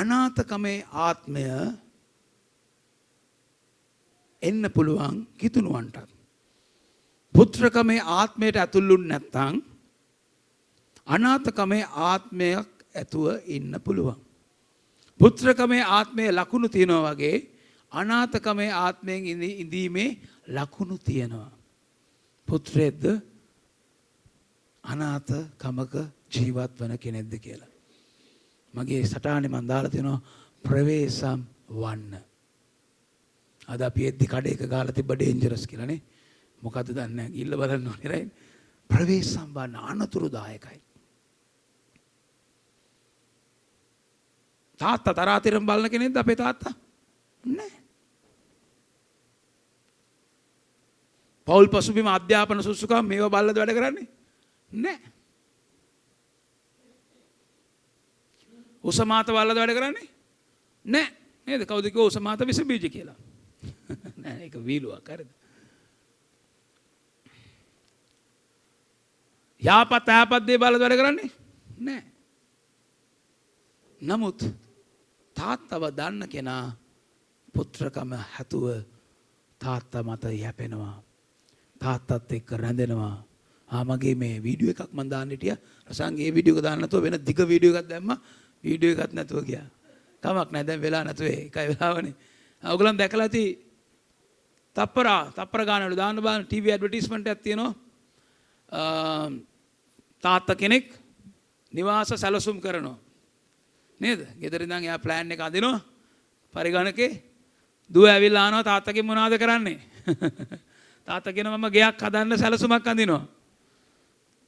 අනාථකමේ ආත්මය එන්න පුළුවන් කිතුනුවන්ටත්. පුත්‍රකමේ ආත්මයට ඇතුල්ලුන් නැත්තං අනාථකමේ ආත්මයක් ඇතුව ඉන්න පුළුවන්. පුත්‍රකමේ ආත්මය ලකුණු තියෙනවා වගේ අනාථකමේ ආත්මයෙන් ඉඳීමේ ලකුණු තියෙනවා. පුත්‍රයෙක්ද අනාථ කමක ජීවත් වන කෙනෙක්ද කියලා. මගේ සටානෙ මන් දාලා තියෙනවා ප්‍රවේසම් වන්න. අද අපි එද්දි කඩේක ගාලා තිබ්බ ඩේන්ජරස් කියලානේ. මොකද්ද දන්නේ නැහැ. ගිල්ල බලන්න ඕනේ රයින්. ප්‍රවේසම් වන්න අනතුරුදායකයි. තාත්තා තරාතිරම් බලන කෙනෙක්ද අපේ තාත්තා? නැහැ. පෞල් පසුබිම අධ්‍යාපන සුසුකම් මේවා බල්ලද වැඩ කරන්නේ? නැහැ. උසමාත වල්ලද වැඩ කරන්නේ? නැහැ. නේද? කවුද කිව්ව උසමාත විස බීජ කියලා? නෑ ඒක වීලුවක් හරිද? යාපත් යාපත් දේ බලද වැඩ කරන්නේ? නෑ. නමුත් තාත්තව දන්න කෙනා පුත්‍රකම හැතුව තාත්තා මත යැපෙනවා. තාත්තත් එක්ක රැඳෙනවා. ආමගේ මේ වීඩියෝ එකක් මන් දාන්න හිටියා. රසංගේ වීඩියෝ එක දාන්න නැතුව වෙන දිග වීඩියෝ එකක් දැම්මා. වීඩියෝ එකක් නැතුව ගියා. කමක් නැහැ දැන් වෙලා නැතුව ඒකයි වෙලාවනේ. ඔයගොල්ලන් දැකලා ඇති තප්පරා තප්පර ගානවල දාන්න බලන්න ටීවී ඇඩ්වර්ටයිස්මන්ට් එකක් තියෙනවා. තාත්තා කෙනෙක් නිවාස සැලසුම් කරනවා. නේද? ගෙදර ඉඳන් එයා ප්ලෑන් එක අදිනවා. පරිගණකේ දුව ඇවිල්ලා ආනවා තාත්තගෙන් මොනවද කරන්නේ? තාත්තා කියනවා මම ගෙයක් හදන්න සැලසුමක් අඳිනවා.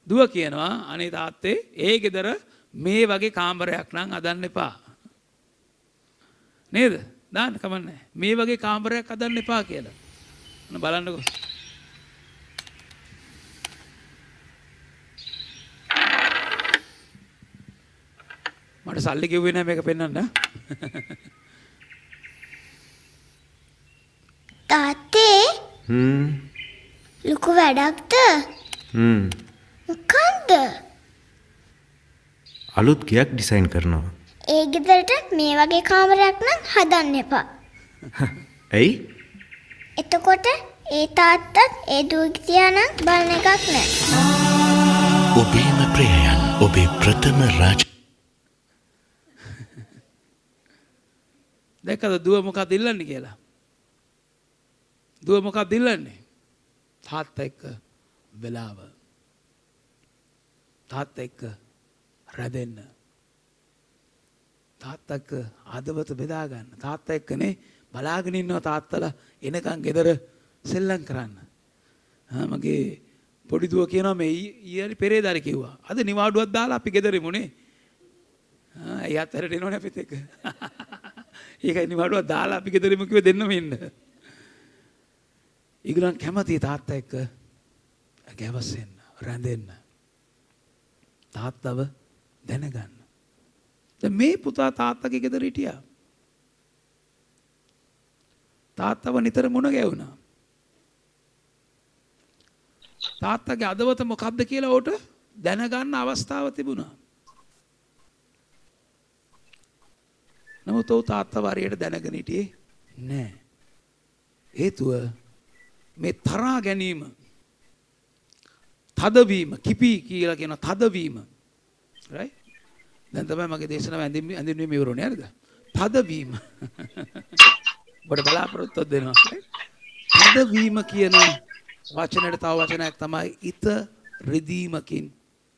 දුව කියනවා අනේ තාත්තේ ඒ ගෙදර මේ වගේ කාමරයක් නම් හදන්න එපා. නේද? දාන්න කමන්නේ. මේ වගේ කාමරයක් හදන්න එපා කියලා. ඔන්න බලන්නකෝ. මට සල්ලි කිව්වේ නැහැ මේක පෙන්වන්න. තාත්තේ හ්ම් ලොකු වැඩක්ද? හ්ම් මොකන්ද? අලුත් ගයක් ඩිසයින් කරනවා. ඒ ගෙදරට මේ වගේ කාමරයක් නම් හදන්න එපා. ඇයි? එතකොට ඒ තාත්තත් ඒ දුවගේ තියා නම් බලන එකක් නෑ. ඔබේම ප්‍රියයන් ඔබේ ප්‍රථම රාජ දැක්කද දුව මොකක්ද ඉල්ලන්නේ කියලා? දුව මොකක්ද ඉල්ලන්නේ? තාත්තා එක්ක වෙලාව. තාත්තා එක්ක රැඳෙන්න. තාත්තා එක්ක ආදවත බෙදා ගන්න. තාත්තා එක්කනේ බලාගෙන ඉන්නවා තාත්තලා එනකන් ගෙදර සෙල්ලම් කරන්න. ආ මගේ පොඩි දුව කියනවා මේ ඊයේ පෙරේදාරි කිව්වා. අද නිවාඩුවක් දාලා අපි ගෙදරෙමු නේ. ආ එයාත් හැරට එනවනේ අපිත් එක්ක. ඒකයි නිවාඩුවක් දාලා අපි ගෙදරෙමු කිව්ව දෙන්නම ඉන්න. ඒගොල්ලන් කැමති තාත්තා එක්ක ගැවසෙන්න, රැඳෙන්න. තාත්තව දැනගන්න. දැන් මේ පුතා තාත්තගේ ගෙදර හිටියා. තාත්තව නිතර මුණ ගැවුණා. තාත්තගේ අදවත මොකක්ද කියලා ඔහුට දැනගන්න අවස්ථාව තිබුණා. නමුත් ඔහු තාත්තව හරියට දැනගෙන හිටියේ නෑ. හේතුව මේ තරා ගැනීම තදවීම කිපී කියලා කියන තදවීම රයි දැන් තමයි මගේ දේශනාව ඇඳින් ඇඳින්වීම ඉවරුනේ හරිද? තදවීම ඔබට බලාපොරොත්තුවක් දෙනවා right? තදවීම කියන වචනයට තව වචනයක් තමයි ඉත රිදීමකින්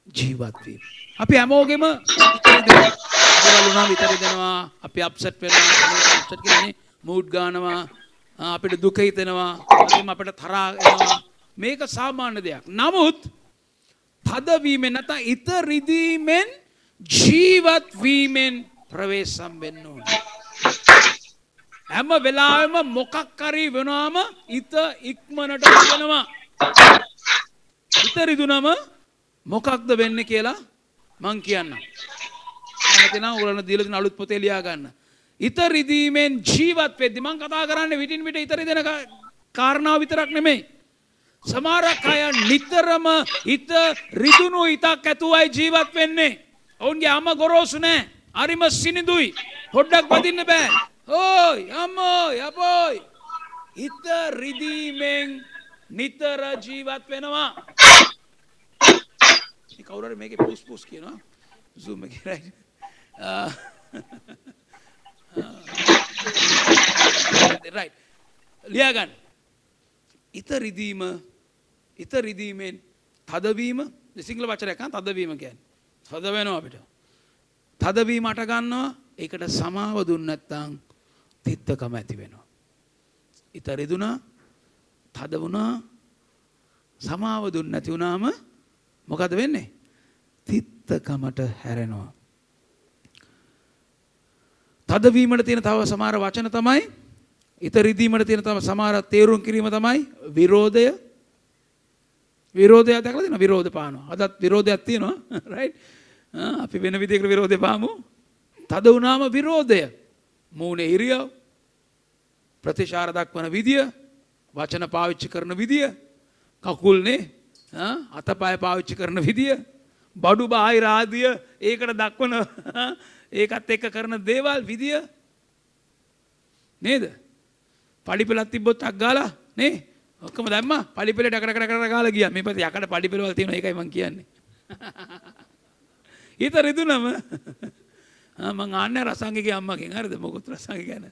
ජීවත් වීම. අපි හැමෝගෙම ඉතරි දෙනවා දේවල් වුණාම ඉතරි දෙනවා අපි අප්සෙට් වෙනවා අප්සෙට් කියන්නේ මූඩ් ගන්නවා ආ, අපිට දුක හිතෙනවා ඒකෙන් අපිට තරහා එනවා. මේක සාමාන්‍ය දෙයක්. නමුත් තදවීමෙන් නැත්නම් ඉත රිදීමෙන් ජීවත් වීමෙන් ප්‍රවේශම් වෙන්න ඕන. හැම වෙලාවෙම මොකක් හරි වෙනවාම ඉත ඉක්මනට වෙනවා. ඉත රිදුනම මොකක්ද වෙන්නේ කියලා මං කියන්නම්. කැමති නම් උරන දීලා තියෙන අලුත් පොතේ ලියා ගන්න. ඉත රිදීමෙන් ජීවත් වෙද්දි මං කතා කරන්නේ විටින් විට ඉත රිදෙන කා- කාරණාව විතරක් නෙමෙයි. සමහරක් අය නිතරම හිත රිදුණු හිතක් ඇතුවයි ජීවත් වෙන්නේ. ඔවුන්ගේ අම ගොරෝසු නෑ. හරිම සිනිදුයි. පොඩ්ඩක් බදින්න බෑ. ඕයි අම්මෝ යපෝයි. හිත රිදීමෙන් නිතර ජීවත් වෙනවා. මේ කවුරු හරි මේකේ පුස් පුස් කියනවා. zoom එකේ right. ආ, right. ලියා ගන්න. ඉත රිදීම ඉත රිදීමෙන් තදවීම සිංහල වචනයක් හා තදවීම කියන්නේ. තද වෙනවා අපිට. තදවීම අට ගන්නවා ඒකට සමාව දුන්නේ නැත්නම් තිත්තකම ඇති වෙනවා. ඉත රිදුනා තද වුණා සමාව දුන්නේ නැති වුණාම මොකද වෙන්නේ? තිත්තකමට හැරෙනවා. තදවීමට තියෙන තව සමහර වචන තමයි ඉත රිදීමට තියෙන තම සමහර තේරුම් කිරීම තමයි විරෝධය විරෝධය දැකලා තියෙනවා විරෝධ පානවා. අදත් විරෝධයක් තියෙනවා රයිට් අපි වෙන විදිහකට විරෝධය පාමු. තද වුණාම විරෝධය. මූණේ ඉරියව් ප්‍රතිචාර දක්වන විදිය වචන පාවිච්චි කරන විදිය කකුල්නේ ආ, අතපය පාවිච්චි කරන විදිය බඩු බාහිර ආදිය ඒකට දක්වන ඒකත් එක්ක කරන දේවල් විදිය. නේද? පඩිපෙලක් තිබ්බොත් අක් ගාලා නේ? ඔක්කොම දැම්මා. පඩිපෙලට අකර කර කර ගාලා ගියා. මේ පැත්තේ යකඩ පඩිපෙලවල් තියෙනවා. ඒකයි මං කියන්නේ. ඊත රිදුනම ආ, මං ආන්නේ රසංගිකේ අම්මගෙන්. හරිද? මොකොත් රසංගි ගැන.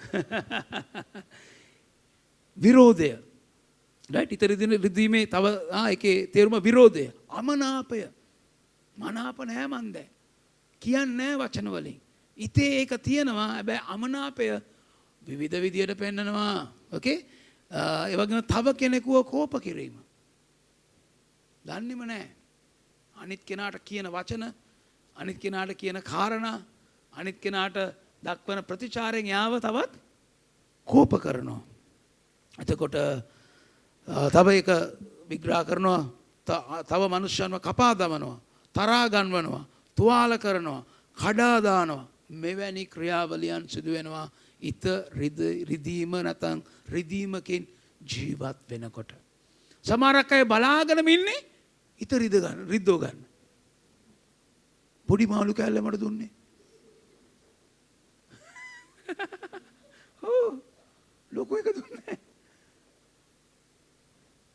විරෝධය. රයිට් ඊත රිදින රිදීමේ තව ආ එකේ තේරුම විරෝධය. අමනාපය. මනාප නෑ මන්ද කියන්නේ වචන වලින්. ඉතේ ඒක තියෙනවා. හැබැයි අමනාපය විවිධ විදියට පෙන්නනවා. ඕකේ ඒ වගේම තව කෙනෙකුව කෝප කිරීම. දන්නේම නෑ. අනිත් කෙනාට කියන වචන අනිත් කෙනාට කියන කාරණා අනිත් කෙනාට දක්වන ප්‍රතිචාරයෙන් යාව තවත් කෝප කරනවා. එතකොට අ, තව එක විග්‍රහ කරනවා. ත- තව මනුෂ්‍යන්ව කපා දමනවා තරා ගන්වනවා තුවාල කරනවා කඩා දානවා. මෙවැනි ක්‍රියාවලියන් සිදු වෙනවා රිද- රිදීම නැතන් රිදීමකින් ජීවත් වෙනකොට. සමහරක් අය බලාගෙනම ඉන්නේ ඉත රිද ගන්න රිද්දෝ ගන්න. පොඩි මාළු කෑල්ල මට දුන්නේ. ඔව් ලොකු එක දුන්නේ.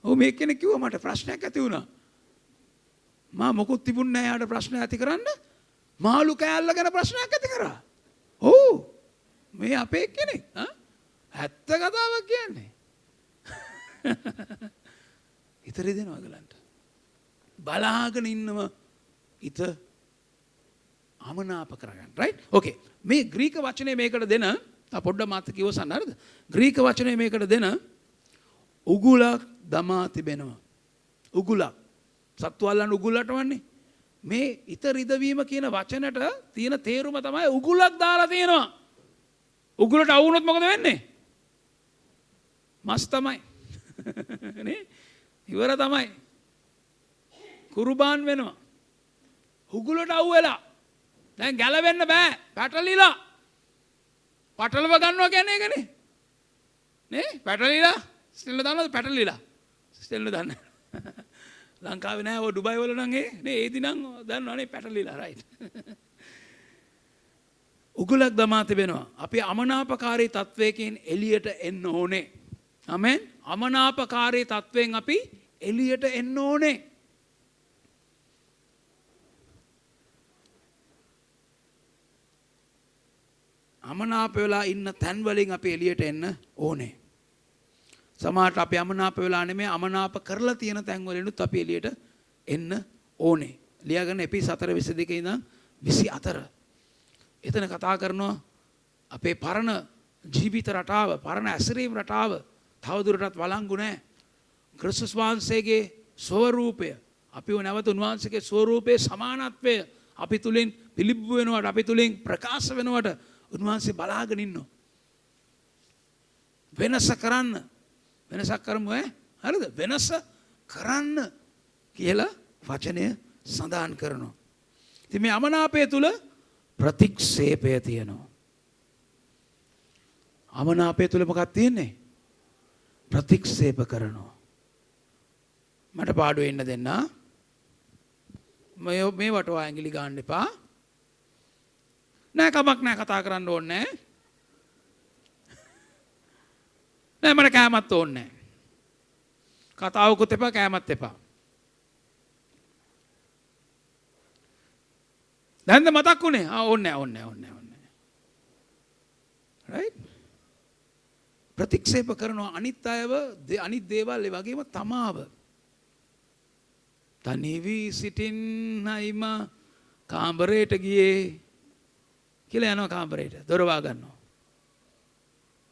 ඔව් මේ කෙනෙක් කිව්වා මට ප්‍රශ්නයක් ඇති වුණා. මා මොකුත් තිබුණ නැහැ යාට ප්‍රශ්න ඇති කරන්න. මාළු කෑල්ල ගැන ප්‍රශ්නයක් ඇති කරා මේ අපේ කෙනෙක්? ඇත්ත කතාවක් කියන්නේ. ඉතරි දෙනවා ගලන්ට බලාගෙන ඉන්නව ඉත අමනාප කරගන්න. රයිට් ඕකේ මේ ග්‍රීක වචනය මේකට දෙන පොඩ්ඩ මාත කිවසන්න හරිද? ග්‍රීක වචනය මේකට දෙන උගුලක් දමා තිබෙනවා. උගුලක්. සත්වල්ලන් උගුල්ලට වන්නේ. මේ ඉත රිදවීම කියන වචනට තියෙන තේරුම තමයි උගුලක් දාලා තියෙනවා උගුලට අවුනොත් මොකද වෙන්නේ? මස් තමයි. නේ? ඉවර තමයි. කුරුබාන් වෙනවා. උගුලට අව් වෙලා දැන් ගැලවෙන්න බෑ. පැටලිලා. පටලව ගන්නවා කියන්නේ ඒකනේ. නේ? පැටලිලා. ස්ටෙල්ල දන්නවද පැටලිලා. ස්ටෙල්ල දන්න. ලංකාවේ නෑ. ඔය ඩුබයි වල නම් ඒ. නේ ඒදි නම් දන්නවනේ. පැටලිලා රයිට් උගුලක් දමා තිබෙනවා අපි අමනාපකාරී තත්වයකින් එළියට එන්න ඕනේ අමෙන් අමනාපකාරී තත්ත්වයෙන් අපි එලියට එන්න ඕනේ. අමනාප වෙලා ඉන්න තැන්වලින් අපි එලියට එන්න ඕනේ. සමහරට අපි අමනාප වෙලා නෙමෙයි අමනාප කරලා තියෙන තැන්වලිනුත් අපි එලියට එන්න ඕනේ. ලියාගන්න එපි 4:22 ඉඳන් 24. එතන කතා කරනවා අපේ පරණ ජීවිත රටාව, පරණ ඇසිරීම රටාව තවදුරටත් වළංගු නැහැ. ක්‍රිස්තුස් වහන්සේගේ ස්වරූපය අපිව නැවත උන්වහන්සේගේ ස්වරූපයේ සමානත්වය අපි තුලින් පිළිබ්බු වෙනවට අපි තුලින් ප්‍රකාශ වෙනවට උන්වහන්සේ බලාගෙන ඉන්නවා. වෙනස කරන්න වෙනසක් කරමු ඈ හරිද වෙනස කරන්න කියලා වචනය සඳහන් කරනවා. ඉතින් මේ අමනාපය තුල ප්‍රතික්ෂේපය තියෙනවා. අමනාපය තුල මොකක්ද තියෙන්නේ? ප්‍රතික්ෂේප කරනවා. මට පාඩුව එන්න දෙන්න. මේ මේ වටවා ඇඟිලි ගන්න එපා. නෑ කමක් නෑ කතා කරන්න ඕනේ නෑ මට කෑමත් ඕනේ කතාවකුත් එපා කෑමත් එපා දැන්ද මතක් වුණේ ආ ඕනේ ඕනේ ඕනේ ඕනේ right ප්‍රතික්ෂේප කරනවා අනිත් අයව අනිත් දේවල් ඒ වගේම තමාව තනිවි සිටින්නයිම කාමරයට ගියේ කියලා යනවා කාමරයට දොර වාගන්නවා.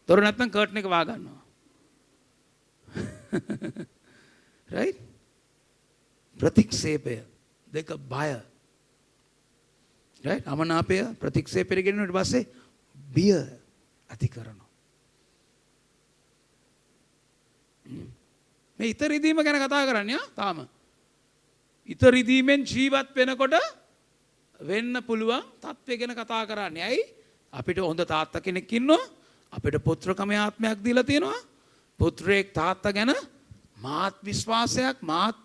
දොර නැත්තම් කර්ටන් එක වාගන්නවා. right? ප්‍රතික්ෂේපය දෙක බය. Right? අමනාපය ප්‍රතික්ෂේපයට ගෙනිනුට පස්සේ බිය ඇති කරනවා. මේ ඉත රිදීම ගැන කතා කරන්නේ තාම. ඉත රිදීමෙන් ජීවත් වෙනකොට වෙන්න පුළුවන් තත්ත්වය ගැන කතා කරන්නේ. ඇයි? අපිට හොඳ තාත්තා කෙනෙක් ඉන්නවා. අපිට පුත්‍රකම ආත්මයක් දීලා තියෙනවා. පුත්‍රයෙක් තාත්තා ගැන මාත් විශ්වාසයක් මාත්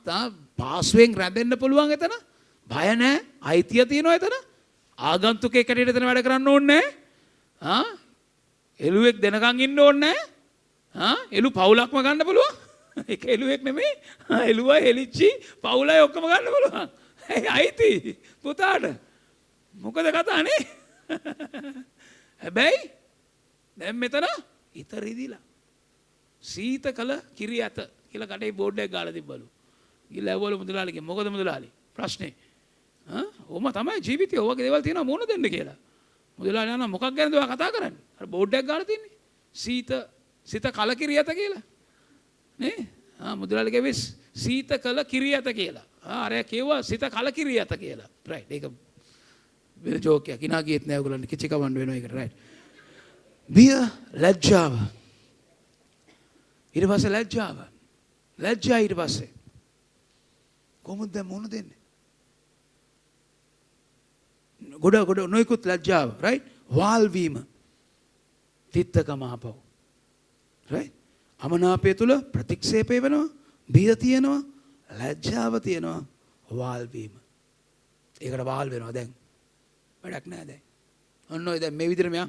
පාසුවෙන් රැඳෙන්න පුළුවන් එතන. බය නැහැ. අයිතිය තියෙනවා එතන. ආගන්තුකයෙක් හැටියට එතන වැඩ කරන්න ඕනේ නැහැ. ආ එළුවෙක් දෙනකන් ඉන්න ඕනේ නැහැ. ආ එළු පවුලක්ම ගන්න පුළුවන්. ඒක එළුවෙක් නෙමෙයි. එළුවා එලිච්චි පවුලයි ඔක්කොම ගන්න පුළුවන්. අයිති පුතාට මොකද කතානේ හැබැයි දැම් මෙතන ඉත රිදිලා සීත කළ කිරි ඇත කියල කටේ බෝඩ්ඩක් ගාල තිබලු ගිල ඇවල මුදලාලිගේ මොකද මුදලාලි ප්‍රශ්නය ඕම තමයි ජීවිතය ඕක දෙවල් තියෙන මුණ දෙන්න කියලා. මුදලා යන මොකක් ගැනදවා කතා කරන්න? බෝඩ්ඩක් ගාල තින්නේ. සීත සිත කලකිරි ඇත කියලා. නේ? මුදලාලික වෙස් සීත කළ කිරි ඇත කියලා ආරය කිව්වා සිත කලකිරී ඇත කියලා. රයිට් ඒක වෙන ජෝකයක් ඉනා ගියත් නෑ. ඔයගොල්ලන්ට කිචි කවන්න වෙනවා ඒකට. රයිට් බිය ලැජ්ජාව. ඊට පස්සේ ලැජ්ජාව. ලැජ්ජා ඊට පස්සේ. කොහොමද දැන් මොන දෙන්නේ? ගොඩ ගොඩ නොයිකුත් ලැජ්ජාව රයිට් වාල් වීම තිත්තකම ආපහු රයිට් අමනාපය තුල ප්‍රතික්ෂේපය වෙනවා බිය තියෙනවා ලැජ්ජාව තියෙනවා වාල්වීම. ඒකට වාල් වෙනවා දැන්. වැඩක් නෑ දැන්. ඔන්න ඔය දැන් මේ විදිහට මෙයා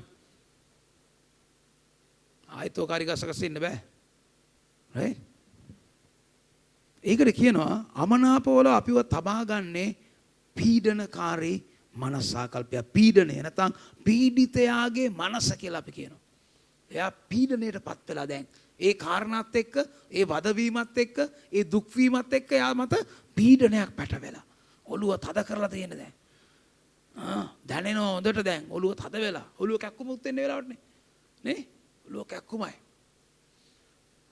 ආයෙත් ඕකාරි ගසකස ඉන්න බෑ. right? ඒකට කියනවා අමනාපවල අපිව තබා ගන්නේ පීඩනකාරී මනසාකල්පය පීඩනය නැත්නම් පීඩිතයාගේ මනස කියලා අපි කියනවා. එයා පීඩණයට පත් වෙලා දැන් ඒ කාරණාත් එක්ක ඒ වදවීමත් එක්ක ඒ දුක්වීමත් එක්ක යා මත පීඩනයක් පැටවෙලා. ඔළුව තද කරලා තියෙන දැන්. දැනෙනවා හොඳට දැන්. ඔළුව තද වෙලා. ඔළුව කැක්කුමුත් වෙන්න වෙලාවට නේ. නේ? ඔළුව කැක්කුමයි.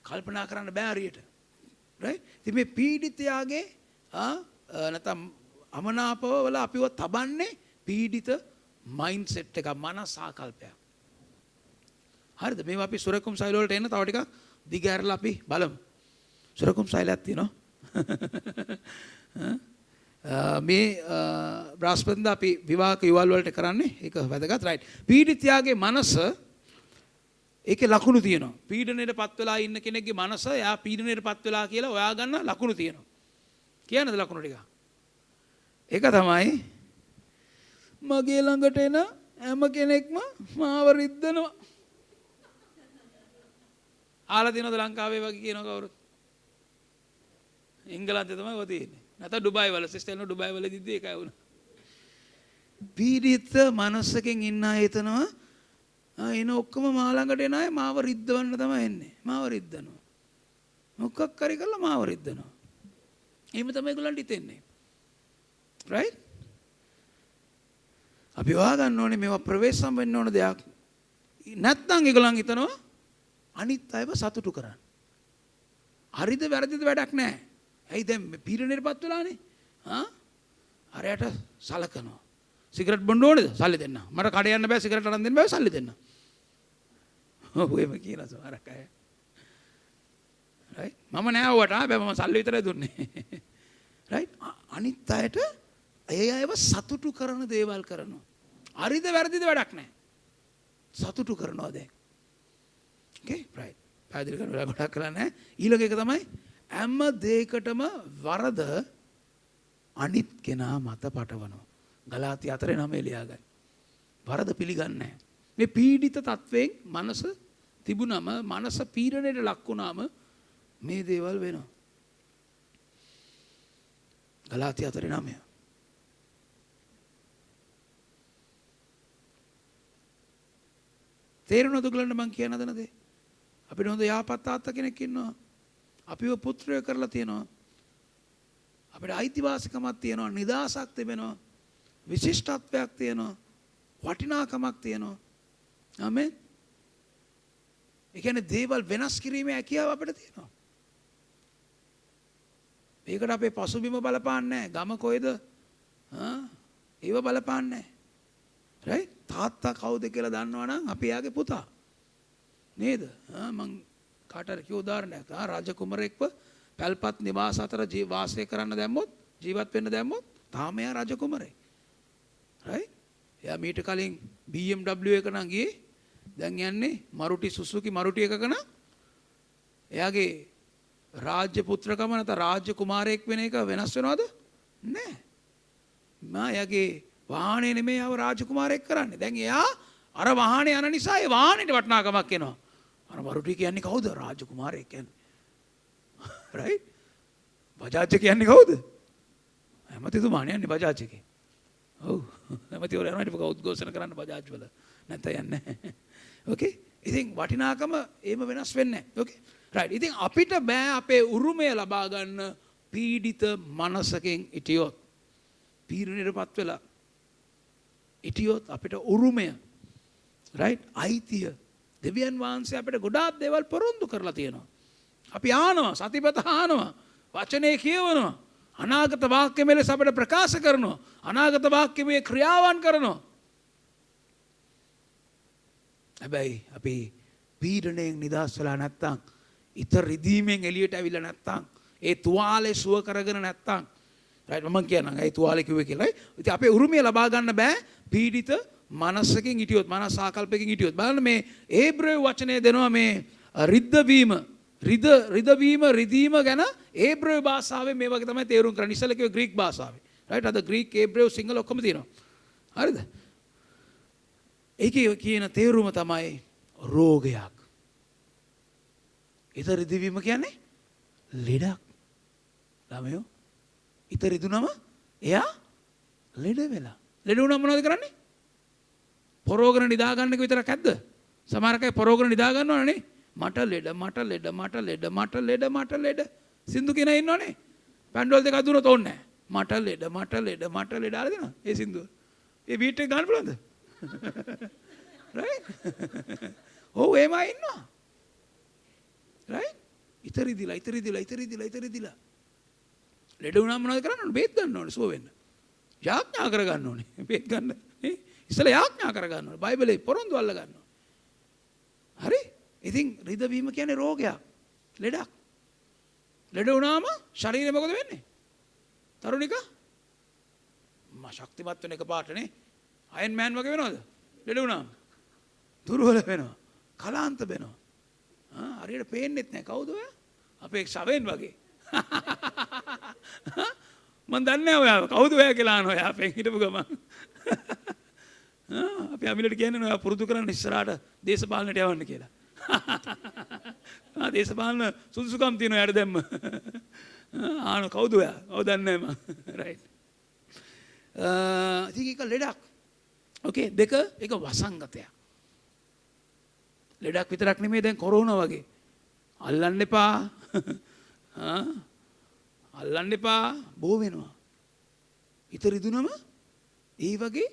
කල්පනා කරන්න බෑ හරියට. right? ඉතින් මේ පීඩිතයාගේ ආ නැත්නම් අමනාපව වල අපිව තබන්නේ පීඩිත මයින්ඩ් සෙට් එක මනස ආකල්පයක් හරිද මේ අපි සුරකුම් සයිලවලට එන්න තව ටිකක් දිගහැරලා අපි බලමු. සුරකුම් සයිලයක් තියෙනවා. මේ බ්‍රහස්පතින්දා අපි විවාහක යුවල් වලට කරන්නේ ඒක වැදගත් රයිට්. පීඩිතයාගේ මනස ඒකේ ලකුණු තියෙනවා. පීඩණයට පත් වෙලා ඉන්න කෙනෙක්ගේ මනස එයා පීඩණයට පත් වෙලා කියලා ඔයා ගන්න ලකුණු තියෙනවා. කියන්නද ලකුණු ටික? ඒක තමයි මගේ ළඟට එන හැම කෙනෙක්ම මාව රිද්දනවා. ආලා තියෙනවද ලංකාවේ වගේ කියන කවුරුත්? එංගලන්තේ තමයි ඔය තියෙන්නේ. නැත්නම් ඩුබායි වල සිස්ටර්න ඩුබායි වල දිද්දි ඒකයි වුණා. පීඩිත මනසකින් ඉන්න අය හිතනවා එන ඔක්කොම මා ළඟට එන අය මාව රිද්දවන්න තමයි එන්නේ. මාව රිද්දනවා. මොකක් හරි කරලා මාව රිද්දනවා. එහෙම තමයි ඒගොල්ලන්ට හිතෙන්නේ right? අපි හොයාගන්න ඕනේ මේවා ප්‍රවේශම් වෙන්න ඕන දෙයක්. නැත්නම් ඒගොල්ලන් හිතනවා අනිත් අයව සතුටු කරන්න. හරිද වැරදිද වැඩක් නැහැ. ඇයි දැන් පීඩනයටපත් වෙලානේ? ආ? අරයට සලකනවා. සිගරට් බොන්න ඕනේද? සල්ලි දෙන්න. මට කඩේ යන්න බෑ සිගරට් අරන් දෙන්න බෑ සල්ලි දෙන්න. ඔව් එහෙම කියලා සමහරක් අය. රයිට් මම නෑ ඔවට හැබැයි මම සල්ලි විතරයි දුන්නේ. රයිට් අනිත් අයට ඒ අයව සතුටු කරන දේවල් කරනවා හරිද වැරදිද වැඩක් නෑ සතුටු කරනවා දැන් ඕකේ රයිට් පැහැදිලි කරන වෙලාව ගොඩක් කරලා නෑ ඊළඟ එක තමයි හැම දෙයකටම වරද අනිත් කෙනා මත පටවනවා ගලාති අතරේ නමේ ලියාගන්න. වරද පිළිගන්නේ නැහැ. මේ පීඩිත තත්වයෙන් මනස තිබුණම මනස පීඩණයට ලක් වුණාම මේ දේවල් වෙනවා. ගලාති අතරේ නමය. තේරුණාද ඔයගලන්ට මං කියන හදන දේ? අපිට හොඳ යහපත් තාත්තා කෙනෙක් ඉන්නවා. අපිව පුත්‍රය කරලා තියෙනවා. අපිට අයිතිවාසිකමක් තියෙනවා, නිදහසක් තිබෙනවා. විශිෂ්ටත්වයක් තියෙනවා වටිනාකමක් තියෙනවා ආමෙන් ඒ කියන්නේ දේවල් වෙනස් කිරීමේ හැකියාව අපිට තියෙනවා ඒකට අපේ පසුබිම බලපාන්නේ නැහැ ගම කොයිද ආ ඒව බලපාන්නේ නැහැ රයිට් තාත්තා කවුද කියලා දන්නවනම් අපි යාගේ පුතා. නේද? ආ මං කාටර කිව්ව උදාහරණයක්. ආ රජ කුමරෙක්ව පැල්පත් නිවාස අතර වාසය කරන්න දැම්මොත් ජීවත් වෙන්න දැම්මොත් තාම එයා රජ කුමරෙක් right? එයා මීට කලින් BMW එක නම් ගියේ. දැන් යන්නේ මරුටි සුසුකි මරුටි එකක නම්. එයාගේ රාජ්‍ය පුත්‍රකම නැත්නම් රාජ්‍ය කුමාරයෙක් වෙන එක වෙනස් වෙනවද? නැහැ. මා එයාගේ වාහනේ නෙමෙයි ආව රාජ කුමාරයෙක් කරන්නේ. දැන් එයා අර වාහනේ යන නිසා ඒ වාහනේට වටිනාකමක් එනවා. අර මරුටි කියන්නේ කවුද? රාජ කුමාරයෙක් කියන්නේ. right? බජාජ් කියන්නේ කවුද? හැමතිතුමානේ යන්නේ බජාජ් එකේ. ඔව්. ඇමතිවරු යනවා ඊට උද්ඝෝෂණ කරන්න බජාජ් වල. නැත්නම් යන්නේ ඕකේ ඉතින් වටිනාකම එහෙම වෙනස් වෙන්නේ නැහැ. ඕකේ රයිට් ඉතින් අපිට බෑ අපේ උරුමය ලබා ගන්න පීඩිත මනසකින් ඉටියොත් පීඩනයටපත් වෙලා. ඉටියොත් අපිට උරුමය රයිට් අයිතිය දෙවියන් වහන්සේ අපිට ගොඩාක් දේවල් පොරොන්දු කරලා තියෙනවා අපි ආනවා සතිපත ආනවා වචනේ කියවනවා අනාගත වාක්‍යමය ලෙස අපට ප්‍රකාශ කරනවා. අනාගත වාක්‍යමය ක්‍රියාවන් කරනවා. හැබැයි අපි පීඩණයෙන් නිදහස් වෙලා නැත්තම් ඉත රිදීමෙන් එළියට ඇවිල්ලා නැත්තම් ඒ තුවාලේ සුව කරගෙන නැත්තම් රයිට් මම කියනවා ඒ තුවාලේ කිව්වේ කියලා. ඉතින් අපේ උරුමය ලබා ගන්න බෑ පීඩිත මනසකින් හිටියොත් මනස ආකල්පකින් හිටියොත් බලන්න මේ ඒබ්‍රේව වචනය දෙනවා මේ රිද්ද වීම රිද රිදවීම රිදීම ගැන ඒබ්‍රව භාෂාවේ මේ වගේ තමයි තේරුම් කරන්නේ. ඉස්සෙල්ලා කිව්වේ ග්‍රීක භාෂාවේ. රයිට් අද ග්‍රීක ඒබ්‍රව සිංහල ඔක්කොම තියෙනවා. හරිද? ඒකේ කියන තේරුම තමයි රෝගයක්. ඉත රිදවීම කියන්නේ ලෙඩක්. ළමයෝ ඉත රිදුනම එයා ලෙඩ වෙලා. ලෙඩ වුණාම මොනවද කරන්නේ? පොරෝගන නිදා ගන්නක විතරක් ඇද්ද? සමහර අය පොරෝගන නිදා ගන්නවනේ. මට ලෙඩ මට ලෙඩ මට ලෙඩ මට ලෙඩ මට ලෙඩ. සින්දු කියන ඉන්නවනේ. පැන්ඩෝල් දෙක දුන්නොත් ඕනේ මට ලෙඩ මට ලෙඩ මට ලෙඩ අර දෙනවා. ඒ සින්දුව. ඒ බීට් එක ගන්න පුළුවන්ද? රයිට් ඔව් එහෙම ඉන්නවා. රයිට් ඉතරි දිලා ඉතරි දිලා ඉතරි දිලා ඉතරි දිලා ලෙඩ වුණාම මොනවද කරන්න? ඕනේ බේත් ගන්න ඕනේ සුව වෙන්න. යාඥා කර ගන්න ඕනේ. බේත් ගන්න. නේ ඉස්සලා යාඥා කර ගන්න ඕනේ. බයිබලේ පොරොන්දු අල්ල ගන්න ඕනේ. හරි? ඉතින් රිදවීම කියන්නේ රෝගයක්. ලෙඩක්. ලෙඩ වුණාම ශරීරය මොකද වෙන්නේ? තරුණික? මා ශක්තිමත් වෙන එක පාටනේ අයන් මෑන් වගේ වෙනවද? ලෙඩ වුණාම. දුර්වල වෙනවා. කලාන්ත වෙනවා. හරියට පේන්නෙත් නැහැ කවුද ඔයා? අපේ ශවෙන් වගේ. මන් දන්නේ ඔයා. කවුද ඔයා කියලා අහනවා ඔයා අපෙන් හිටපු ගමන්. අපි අමිලට කියන්නේ ඔයා පුරුදු කරන්න ඉස්සරහට දේශපාලනයට යවන්න කියලා. ආ, දේශපාලන සුදුසුකම් තියෙනවා යට දැම්ම. ආන කවුද ඔයා? කවුද දන්නේ නැහැ මම රයිට් ඉතින් ඒක ලෙඩක්. ඕකේ දෙක ඒක වසංගතයක්. ලෙඩක් විතරක් නෙමෙයි දැන් කොරෝනා වගේ. අල්ලන්න එපා. ආ, අල්ලන්න එපා. බෝ වෙනවා. හිත රිදුනම ඒ වගේ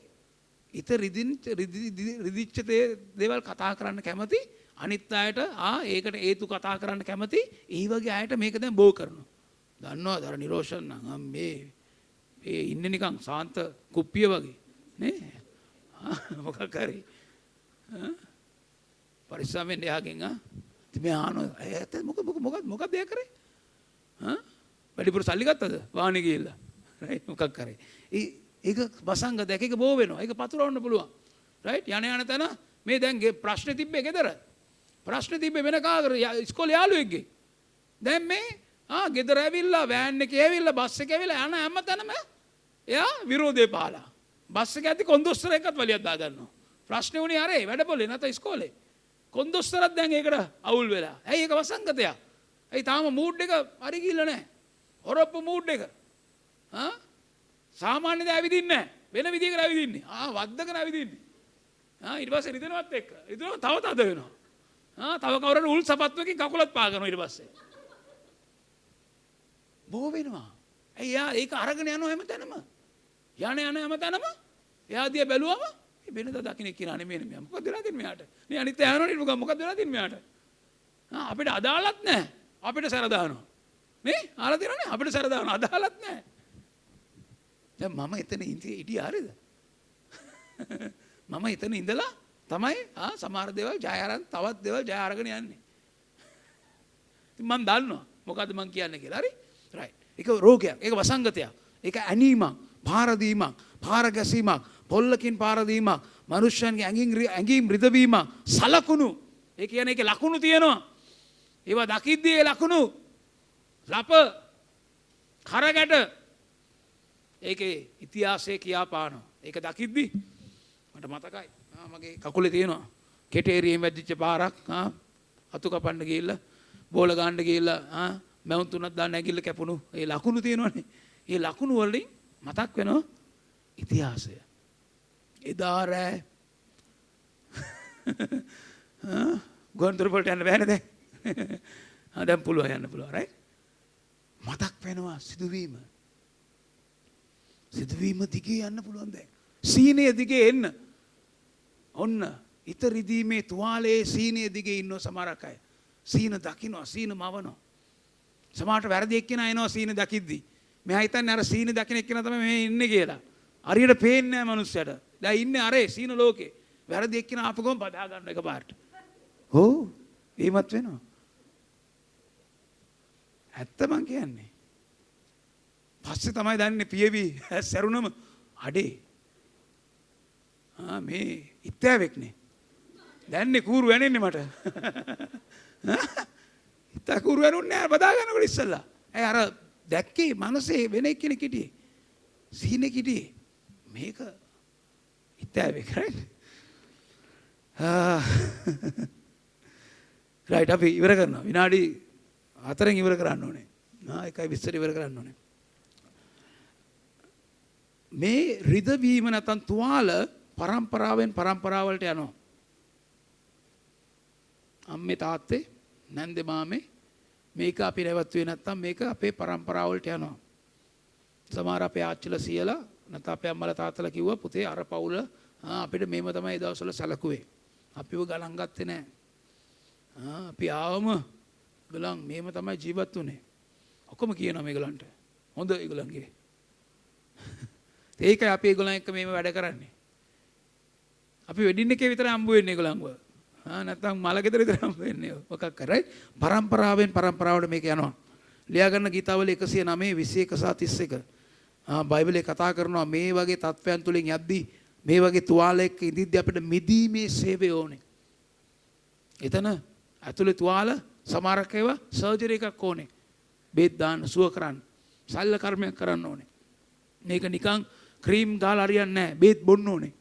හිත රිදින් රිදි- රිදි- රිදිච්ච දේ- දේවල් කතා කරන්න කැමති. අනිත් අයට ආ ඒකට ඒතු කතා කරන්න කැමති. ඒ වගේ අයට මේක දැන් බෝ කරනවා. දන්නවා දර නිරෝෂන් නම් අම් මේ ඒ ඉන්න නිකං සාන්ත කුප්පිය වගේ. නේ? ආ, මොකක් හරි. ආ? පරිස්සමෙන් එයාගෙන් ආ? ඉතින් මේ ආනෝ ඇත්ත මොක මොක මොකක් මොකක්ද එයා කරේ? ආ? වැඩිපුර සල්ලි ගත්තද? වාහනේ ගිහිල්ලා. රයිට් මොකක් කරේ ඒ ඒක බසංග දැක එක බෝ වෙනවා. ඒක පතුරවන්න පුළුවන්. රයිට් යන යන තැන මේ දැන් ගේ ප්‍රශ්න තිබ්බේ ගෙදර. ප්‍රශ්න තිබ්බේ වෙන කාගර ඉස්කෝලේ යාළුවෙක්ගේ. දැන් මේ ආ ගෙදර ඇවිල්ලා වෑන් එකේ ඇවිල්ලා බස් එකේ ඇවිල්ලා යන හැම තැනම එයා විරෝධය පාලා. බස් එක ඇති කොන්දොස්තර එකත් වලියක් දාගන්නවා. ප්‍රශ්නේ උනේ අරේ වැඩපොලේ නැත ඉස්කෝලේ. කොන්දොස්තරත් දැන් ඒකට අවුල් වෙලා. ඇයි ඒක වසංගතයක්? ඇයි තාම මූඩ් එක හරි ගිහිල්ලා නැහැ? හොරොප්පු මූඩ් එක. ආ සාමාන්‍යද ඇවිදින්නේ නැහැ. වෙන විදිහකට ඇවිදින්නේ. ආ වද්දගෙන ඇවිදින්නේ. ආ ඊට පස්සේ රිදෙනවත් එක්ක. රිදෙනවා තව තද වෙනවා. ආ තව කවුරුහරි උල් සපත්තුවකින් කකුලත් පාගනවා ඊට පස්සේ. බෝ වෙනවා. ඇයි යා ඒක අරගෙන යනවා හැම තැනම? යන යන හැම තැනම? එයා දිහා බැලුවම මේ වෙනද දකින්න කියලා නෙමෙයි නෙමෙයි මොකද වෙලා තින්නේ මෙයාට? නේ අනිත් ඇහනෝනේ මොකද මොකද වෙලා තින්නේ මෙයාට? ආ අපිට අදාළත් නැහැ. අපිට සැර දානවා නේ ආලා තියෙනවනේ අපිට සැර දානවා අදාළත් නැහැ. දැන් මම එතන ඉඳී හිටියේ හරියද මම එතන ඉඳලා තමයි ආ සමහර දේවල් ජය අරන් තවත් දේවල් ජය අරගෙන යන්නේ. ඉතින් මම දන්නවා. මොකද්ද මම කියන්නේ කියලා. හරි? රයිට් ඒක රෝගයක්. ඒක වසංගතයක්. ඒක ඇනීමක් පාරදීමක් පාර ගැසීමක් පොල්ලකින් පාරදීමක් මනුෂ්‍යයන්ගේ ඇඟින් රි- ඇඟීම් රිදවීමක් සලකුණු. ඒ කියන්නේ ඒකේ ලකුණු තියෙනවා. ඒවා දකිද්දී ඒ ලකුණු ලප කරගැට. ඒකේ ඉතිහාසය කියාපානවා. ඒක දකිද්දි මට මතකයි. ආ, මගේ කකුලේ තියෙනවා. කෙටේරියෙන් වැදිච්ච පාරක් ආ, අතු කපන්න ගිහිල්ලා බෝල ගන්න ගිහිල්ලා ආ, මැවුම් තුනක් දාන්න ඇඟිල්ල කැපුණු ඒ ලකුණු තියෙනවනේ. ඒ ලකුණු වලින් මතක් වෙනවා ඉතිහාසය. එදා රෑ. ආ, ගොන්තොරපොලට යන්න බෑනේ දැන්. ආ, දැන් පුළුවන් යන්න පුළුවන් රයිට් මතක් වෙනවා සිදුවීම සිදුවීම දිගේ යන්න පුළුවන් දැන්. සීනය දිගේ එන්න. ඔන්න හිත රිදීමේ තුවාලයේ සීනය දිගේ ඉන්න සමහරක් අය. සීන දකිනවා සීන මවනවා. සමහරට වැරදි එක්කෙනා එනවා සීන දකිද්දි. මෙයා හිතන්නේ අර සීන දකින එක්කෙනා තමයි මේ ඉන්නේ කියලා. හරියට පේන්නේ නැහැ මනුස්සයට. දැන් ඉන්නේ අරේ සීන ලෝකේ. වැරදි එක්කෙනා ආපු ගමන් බදා ගන්න එකපාරට. ඕ එහෙමත් වෙනවා. ඇත්ත මං කියන්නේ. පස්සේ තමයි දන්නේ පියවි සැරුණම අඩේ. ආ, මේ ඉත්තෑවෙක්නේ දැන්නේ කූරු වැනෙන්නේ මට. ඉතා කූරු වැනුන්නේ නැහැ බදාගන්නකොට ඉස්සල්ලා. ඇයි අර දැක්කේ මනසේ වෙන එක්කෙනෙක් හිටියේ? සීනේ හිටියේ. මේක ඉත්තෑවෙක් රයිට් රයිට් අපි ඉවර කරනවා. විනාඩි හතරෙන් ඉවර කරන්න ඕනේ ආ එකයි විස්තර ඉවර කරන්න ඕනේ මේ රිදවීම නැතන් තුවාල පරම්පරාවෙන් පරම්පරාවලට යනවා. අම්මේ තාත්තේ නැන්දෙ මාමේ මේක අපි නැවත්වේ නැත්තම් මේක අපේ පරම්පරාවලට යනවා. සමහර අපේ ආච්චිලා සියලා නැත්නම් අපේ අම්මලා තාත්තලා කිව්වා පුතේ අර පවුල ආ, අපිට මේව තමයි ඒ දවස්වල සැලකුවේ. අපිව ගණන් ගත්තේ නැහැ. ආ, අපි ආවම ගලන් මේව තමයි ජීවත් වුනේ. ඔක්කොම කියනවා මේගලන්ට. හොඳ ඒගලන්ගේ. ඒකයි අපි ඒගොල්ලන් එක්ක මේව වැඩ කරන්නේ. අපි වෙඩින් එකේ විතර හම්බ වෙන්නේ ඒගොල්ලන්ව. ආ නැත්නම් මල ගෙදර විතර හම්බ වෙන්නේ. මොකක් කරයි? පරම්පරාවෙන් පරම්පරාවට මේක යනවා. ලියා ගන්න ගීතාවල 109 21 සහ 31. ආ බයිබලයේ කතා කරනවා මේ වගේ තත්වයන් තුලින් යද්දී මේ වගේ තුවාලයක ඉඳිද්දී අපිට මිදීමේ සේවය ඕනේ. එතන ඇතුලේ තුවාල සමහරක් ඒවා සර්ජරි එකක් ඕනේ. බේත් දාන්න සුව කරන්න. සල්ල කර්මයක් කරන්න ඕනේ. මේක නිකං ක්‍රීම් ගාල හරියන්නේ නැහැ. බේත් බොන්න ඕනේ.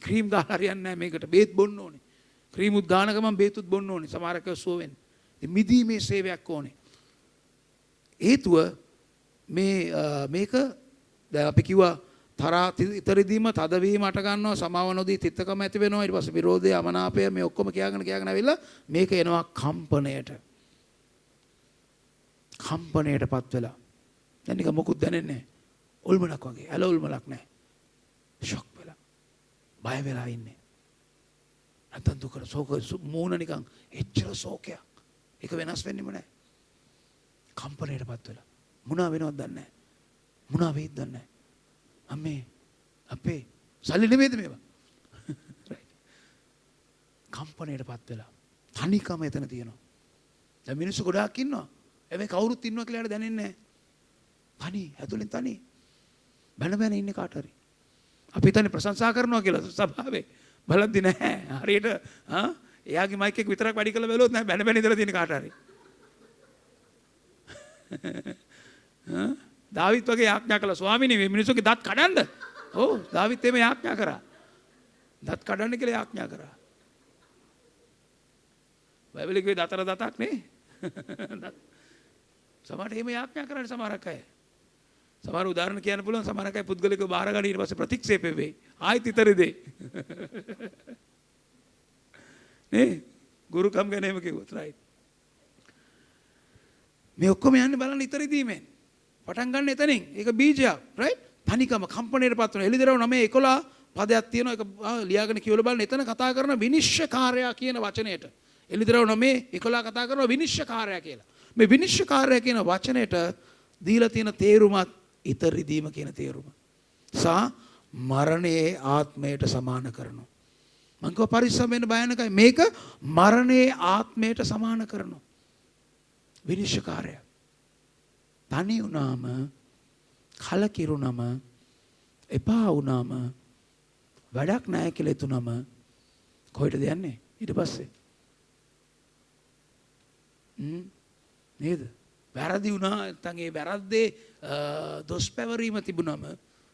ක්‍රීම් ගාල හරියන්නේ නැහැ මේකට. බේත් බොන්න ඕනේ. ක්‍රීමුත් ගානකම බේතුත් බොන්න ඕනේ සමහරක සුවෙන්. මිදීමේ සේවයක් ඕනේ. හේතුව මේ අ, මේක දැන් අපි කිව්වා තරා ති- ඉතරිදීම තදවීම අට ගන්නවා සමාව නොදී තිත්තකම ඇති වෙනවා. ඊට පස්සේ විරෝධය අමනාපය මේ ඔක්කොම කියාගෙන කියාගෙන ඇවිල්ලා මේක එනවා කම්පණයට. කම්පණයටපත් වෙලා. දැන් නිකන් මොකුත් දැනෙන්නේ නැහැ. උල්මලක් වගේ. ඇල උල්මලක් නැහැ. ෂොක් වෙලා. බය වෙලා ඉන්නේ. නැත්තම් දුකට සෝක සු- මූණ නිකන් එච්චර සෝකයක් ඒක වෙනස් වෙන්නෙම නැහැ. කම්පණයටපත් වෙලා. මොනවා වෙනවද දන්නේ නැහැ. මොනවා වෙයිද දන්නේ නැහැ. අම්මේ අපේ. සල්ලි නෙමෙයිද මේවා? Right. කම්පණයටපත් වෙලා තනිකම එතන තියෙනවා. දැන් මිනිස්සු ගොඩාක් ඉන්නවා. හැබැයි කවුරුත් ඉන්නවා කියලා එයාට දැනෙන්නේ නැහැ. තනි ඇතුලෙන් තනි. බැන බැන ඉන්නේ කාට හරි. අපි හිතන්නේ ප්‍රශංසා කරනවා කියලා සභාවේ. බලද්දි නැහැ. හරියට ආ එයාගේ මයික් එක විතරක් වැඩි කරලා බැලුවොත් නැහැ. බැන බැන ඉඳලා තියෙන කාට හරි. ආ? දාවිත් වගේ යාඥා කළා ස්වාමීනි මේ මිනිස්සුගේ දත් කඩන්න. ඔව් දාවිත් එමෙ යාඥා කරා. දත් කඩන්න කියලා යාඥා කරා. බයිබලෙ කිව්වේ දතර දතක් නේ. දත්. සමහරට එහෙම යාඥා කරන්නේ සමහරක් අය. සමහර උදාහරණ කියන්න පුළුවන් සමහරක් අය පුද්ගලිකව බාර ගන්න ඊට පස්සේ ප්‍රතික්ෂේප වෙයි. ආයෙත් ඉතරේ දෙයි. නේ ගුරුකම් ගැන එහෙම කිව්වොත් right. මේ ඔක්කොම යන්නේ බලන්න ඉතරිදීමෙන්. පටන් ගන්න එතනින්. ඒක බීජයක්, right? තනිකම කම්පණයට පත් වෙන. එළිදරව් 9 11 පදයක් තියෙනවා. ඒක ආ, ලියාගෙන කියවල බලන්න. එතන කතා කරන විනිශ්චයකාරයා කියන වචනයට. එළිදරව් 9 11 කතා කරනවා විනිශ්චයකාරයා කියලා. මේ විනිශ්චයකාරයා කියන වචනයට දීලා තියෙන තේරුමත් ඉතරිදීම කියන තේරුම. සා මරණයේ ආත්මයට සමාන කරනවා. මං කිව්වා පරිස්සම් වෙන්න භයානකයි. මේක මරණයේ ආත්මයට සමාන කරනවා. විනිශ්චකාරය. තනි වුණාම කලකිරුණම එපා වුණාම වැඩක් නැහැ කියලා හිතුනම කොහෙටද යන්නේ? ඊට පස්සේ. හ්ම්. නේද? වැරදි වුණා නැත්නම් ඒ වැරද්දේ අ, දොස් පැවරීම තිබුණම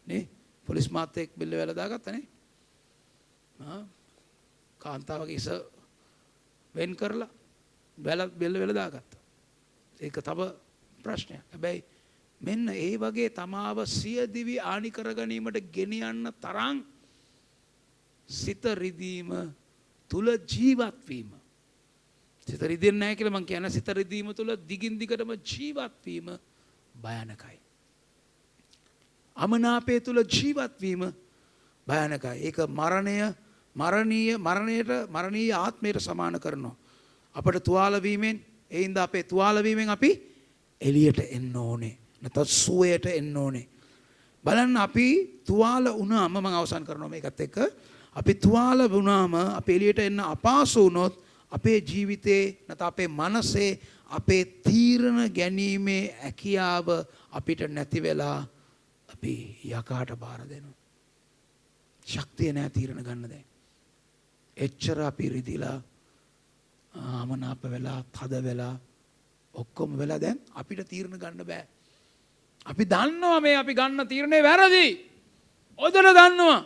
නේ? පොලිස් මාත්‍යෙක් බෙල්ල වැල දාගත්තා නේ? ආ? කාන්තාවගේ ඉස වෙන් කරලා වැල බෙල්ල වෙල දාගත්තා. ඒක තව ප්‍රශ්නයක්. හැබැයි මෙන්න ඒ වගේ තමාව සියදිවි ආනි කර ගැනීමට ගෙනියන්න තරම් සිත රිදීම තුල ජීවත් වීම. සිත රිදෙන්නේ නැහැ කියලා මම කියන්නේ සිත රිදීම තුල දිගින් දිගටම ජීවත් වීම භයානකයි. අමනාපය තුල ජීවත් වීම භයානකයි. ඒක මරණය මරණීය මරණයට මරණීය ආත්මයට සමාන කරනවා. අපට තුවාල වීමෙන් ඒ හින්දා අපේ තුවාල වීමෙන් අපි එළියට එන්න ඕනේ. නැත්නම් සුවයට එන්න ඕනේ. බලන්න අපි තුවාල වුණාම මම අවසන් කරනවා මේකත් එක්ක. අපි තුවාල වුණාම අපි එළියට එන්න අපහසු වුණොත් අපේ ජීවිතේ නැත්නම් අපේ මනසේ අපේ තීරණ ගැනීමේ හැකියාව අපිට නැති වෙලා අපි යකාට බාර දෙනවා. ශක්තිය නැහැ තීරණ ගන්න දැන්. එච්චර අපි රිදිලා ආමනාප වෙලා තද වෙලා ඔක්කොම වෙලා දැන් අපිට තීරණ ගන්න බෑ. අපි දන්නවා මේ අපි ගන්න තීරණේ වැරදි. ඔදල දන්නවා.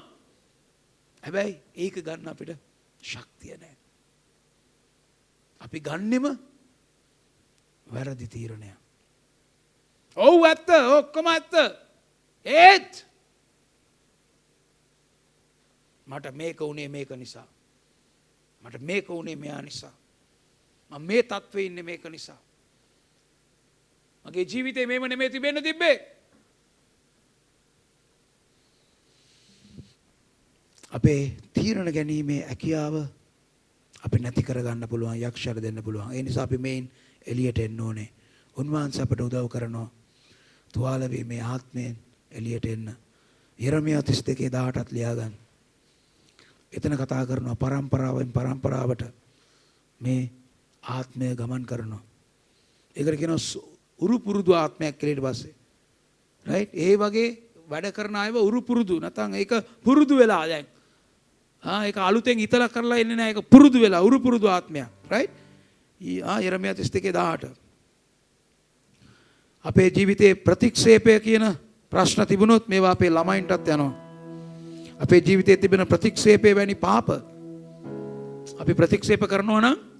හැබැයි ඒක ගන්න අපිට ශක්තිය නැහැ. අපි ගන්නෙම වැරදි තීරණය. ඔව් ඇත්ත ඔක්කොම ඇත්ත. ඒත් මට මේක උනේ මේක නිසා. මට මේක උනේ මෙයා නිසා. මම මේ තත්ත්වේ ඉන්නේ මේක නිසා. මගේ ජීවිතේ මේව නෙමෙයි තිබෙන්න තිබ්බේ. අපේ තීරණ ගැනීමේ හැකියාව අපි නැති කරගන්න පුළුවන් යක්ෂර දෙන්න පුළුවන්. ඒ නිසා අපි මේන් එළියට එන්න ඕනේ. උන්වහන්සේ අපට උදව් කරනවා. තුවාල වීමේ ආත්මයෙන් එළියට එන්න. යෙරමියා 32 18ත් ලියාගන්න. එතන කතා කරනවා පරම්පරාවෙන් පරම්පරාවට මේ ආත්මය ගමන් කරනවා. ඒකට කියනවා සු- උරු පුරුදු ආත්මයක් කියලා ඊට පස්සේ. රයිට්? ඒ වගේ වැඩ කරන අයව උරු පුරුදු නැත්නම් ඒක පුරුදු වෙලා දැන්. ආ ඒක අලුතෙන් ඉතලා කරලා එන්නේ නැහැ ඒක පුරුදු වෙලා උරු පුරුදු ආත්මයක්. රයිට්? ආ යෙරමියා 32 18. අපේ ජීවිතයේ ප්‍රතික්ෂේපය කියන ප්‍රශ්න තිබුණොත් මේවා අපේ ළමයින්ටත් යනවා. අපේ ජීවිතයේ තිබෙන ප්‍රතික්ෂේපය වැනි පාප අපි ප්‍රතික්ෂේප කරනවා නම්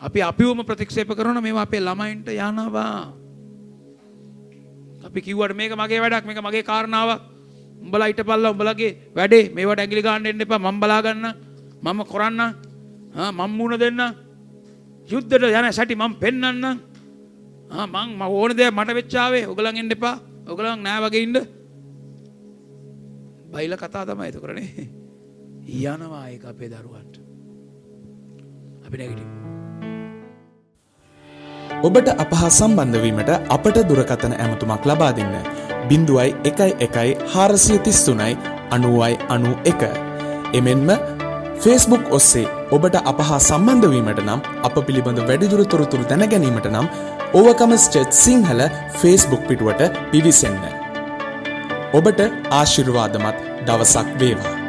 අපි අපිවම ප්‍රතික්ෂේප කරන මේවා අපේ ළමයින්ට යනවා. අපි කිව්වට මේක මගේ වැඩක් මේක මගේ කාරණාවක්. උඹලා හිටපල්ලා උඹලගේ වැඩේ. මේවට ඇඟිලි ගන්න එන්න එපා. මම බලා ගන්න මම කරන්න. ආ මම මුණ දෙන්න. යුද්ධයට යන සැටි මම පෙන්වන්න ආ මං මම ඕන දේ මට වෙච්චාවේ ඔයගලන් එන්න එපා. ඔයගලන් නෑ වගේ ඉන්න. බයිලා කතා තමයි එතකොටනේ යනවා ඒක අපේ දරුවන්ට. අපි නැගිටිමු. ඔබට අපහා සම්බන්ධවීමට අපට දුරකථන ඇමතුමක් ලබා දෙන්න. බිඳුවයි එකයි එකයි හාරසිය තිස්තුනයි අනුවයි අනු එක. එමෙන්ම ෆේස්බුක් ඔස්සේ ඔබට අපහා සම්බන්ධවීමට නම් අප පිළිබඳ වැඩිදුර තොරතුරු දැනගැනීමට නම් ඕවකම ස්ටේට් සිංහල ෆේස්බුක් පිටුවට පිවිසන්න. ඔබට ආශිර්වාදමත් දවසක් වේවා.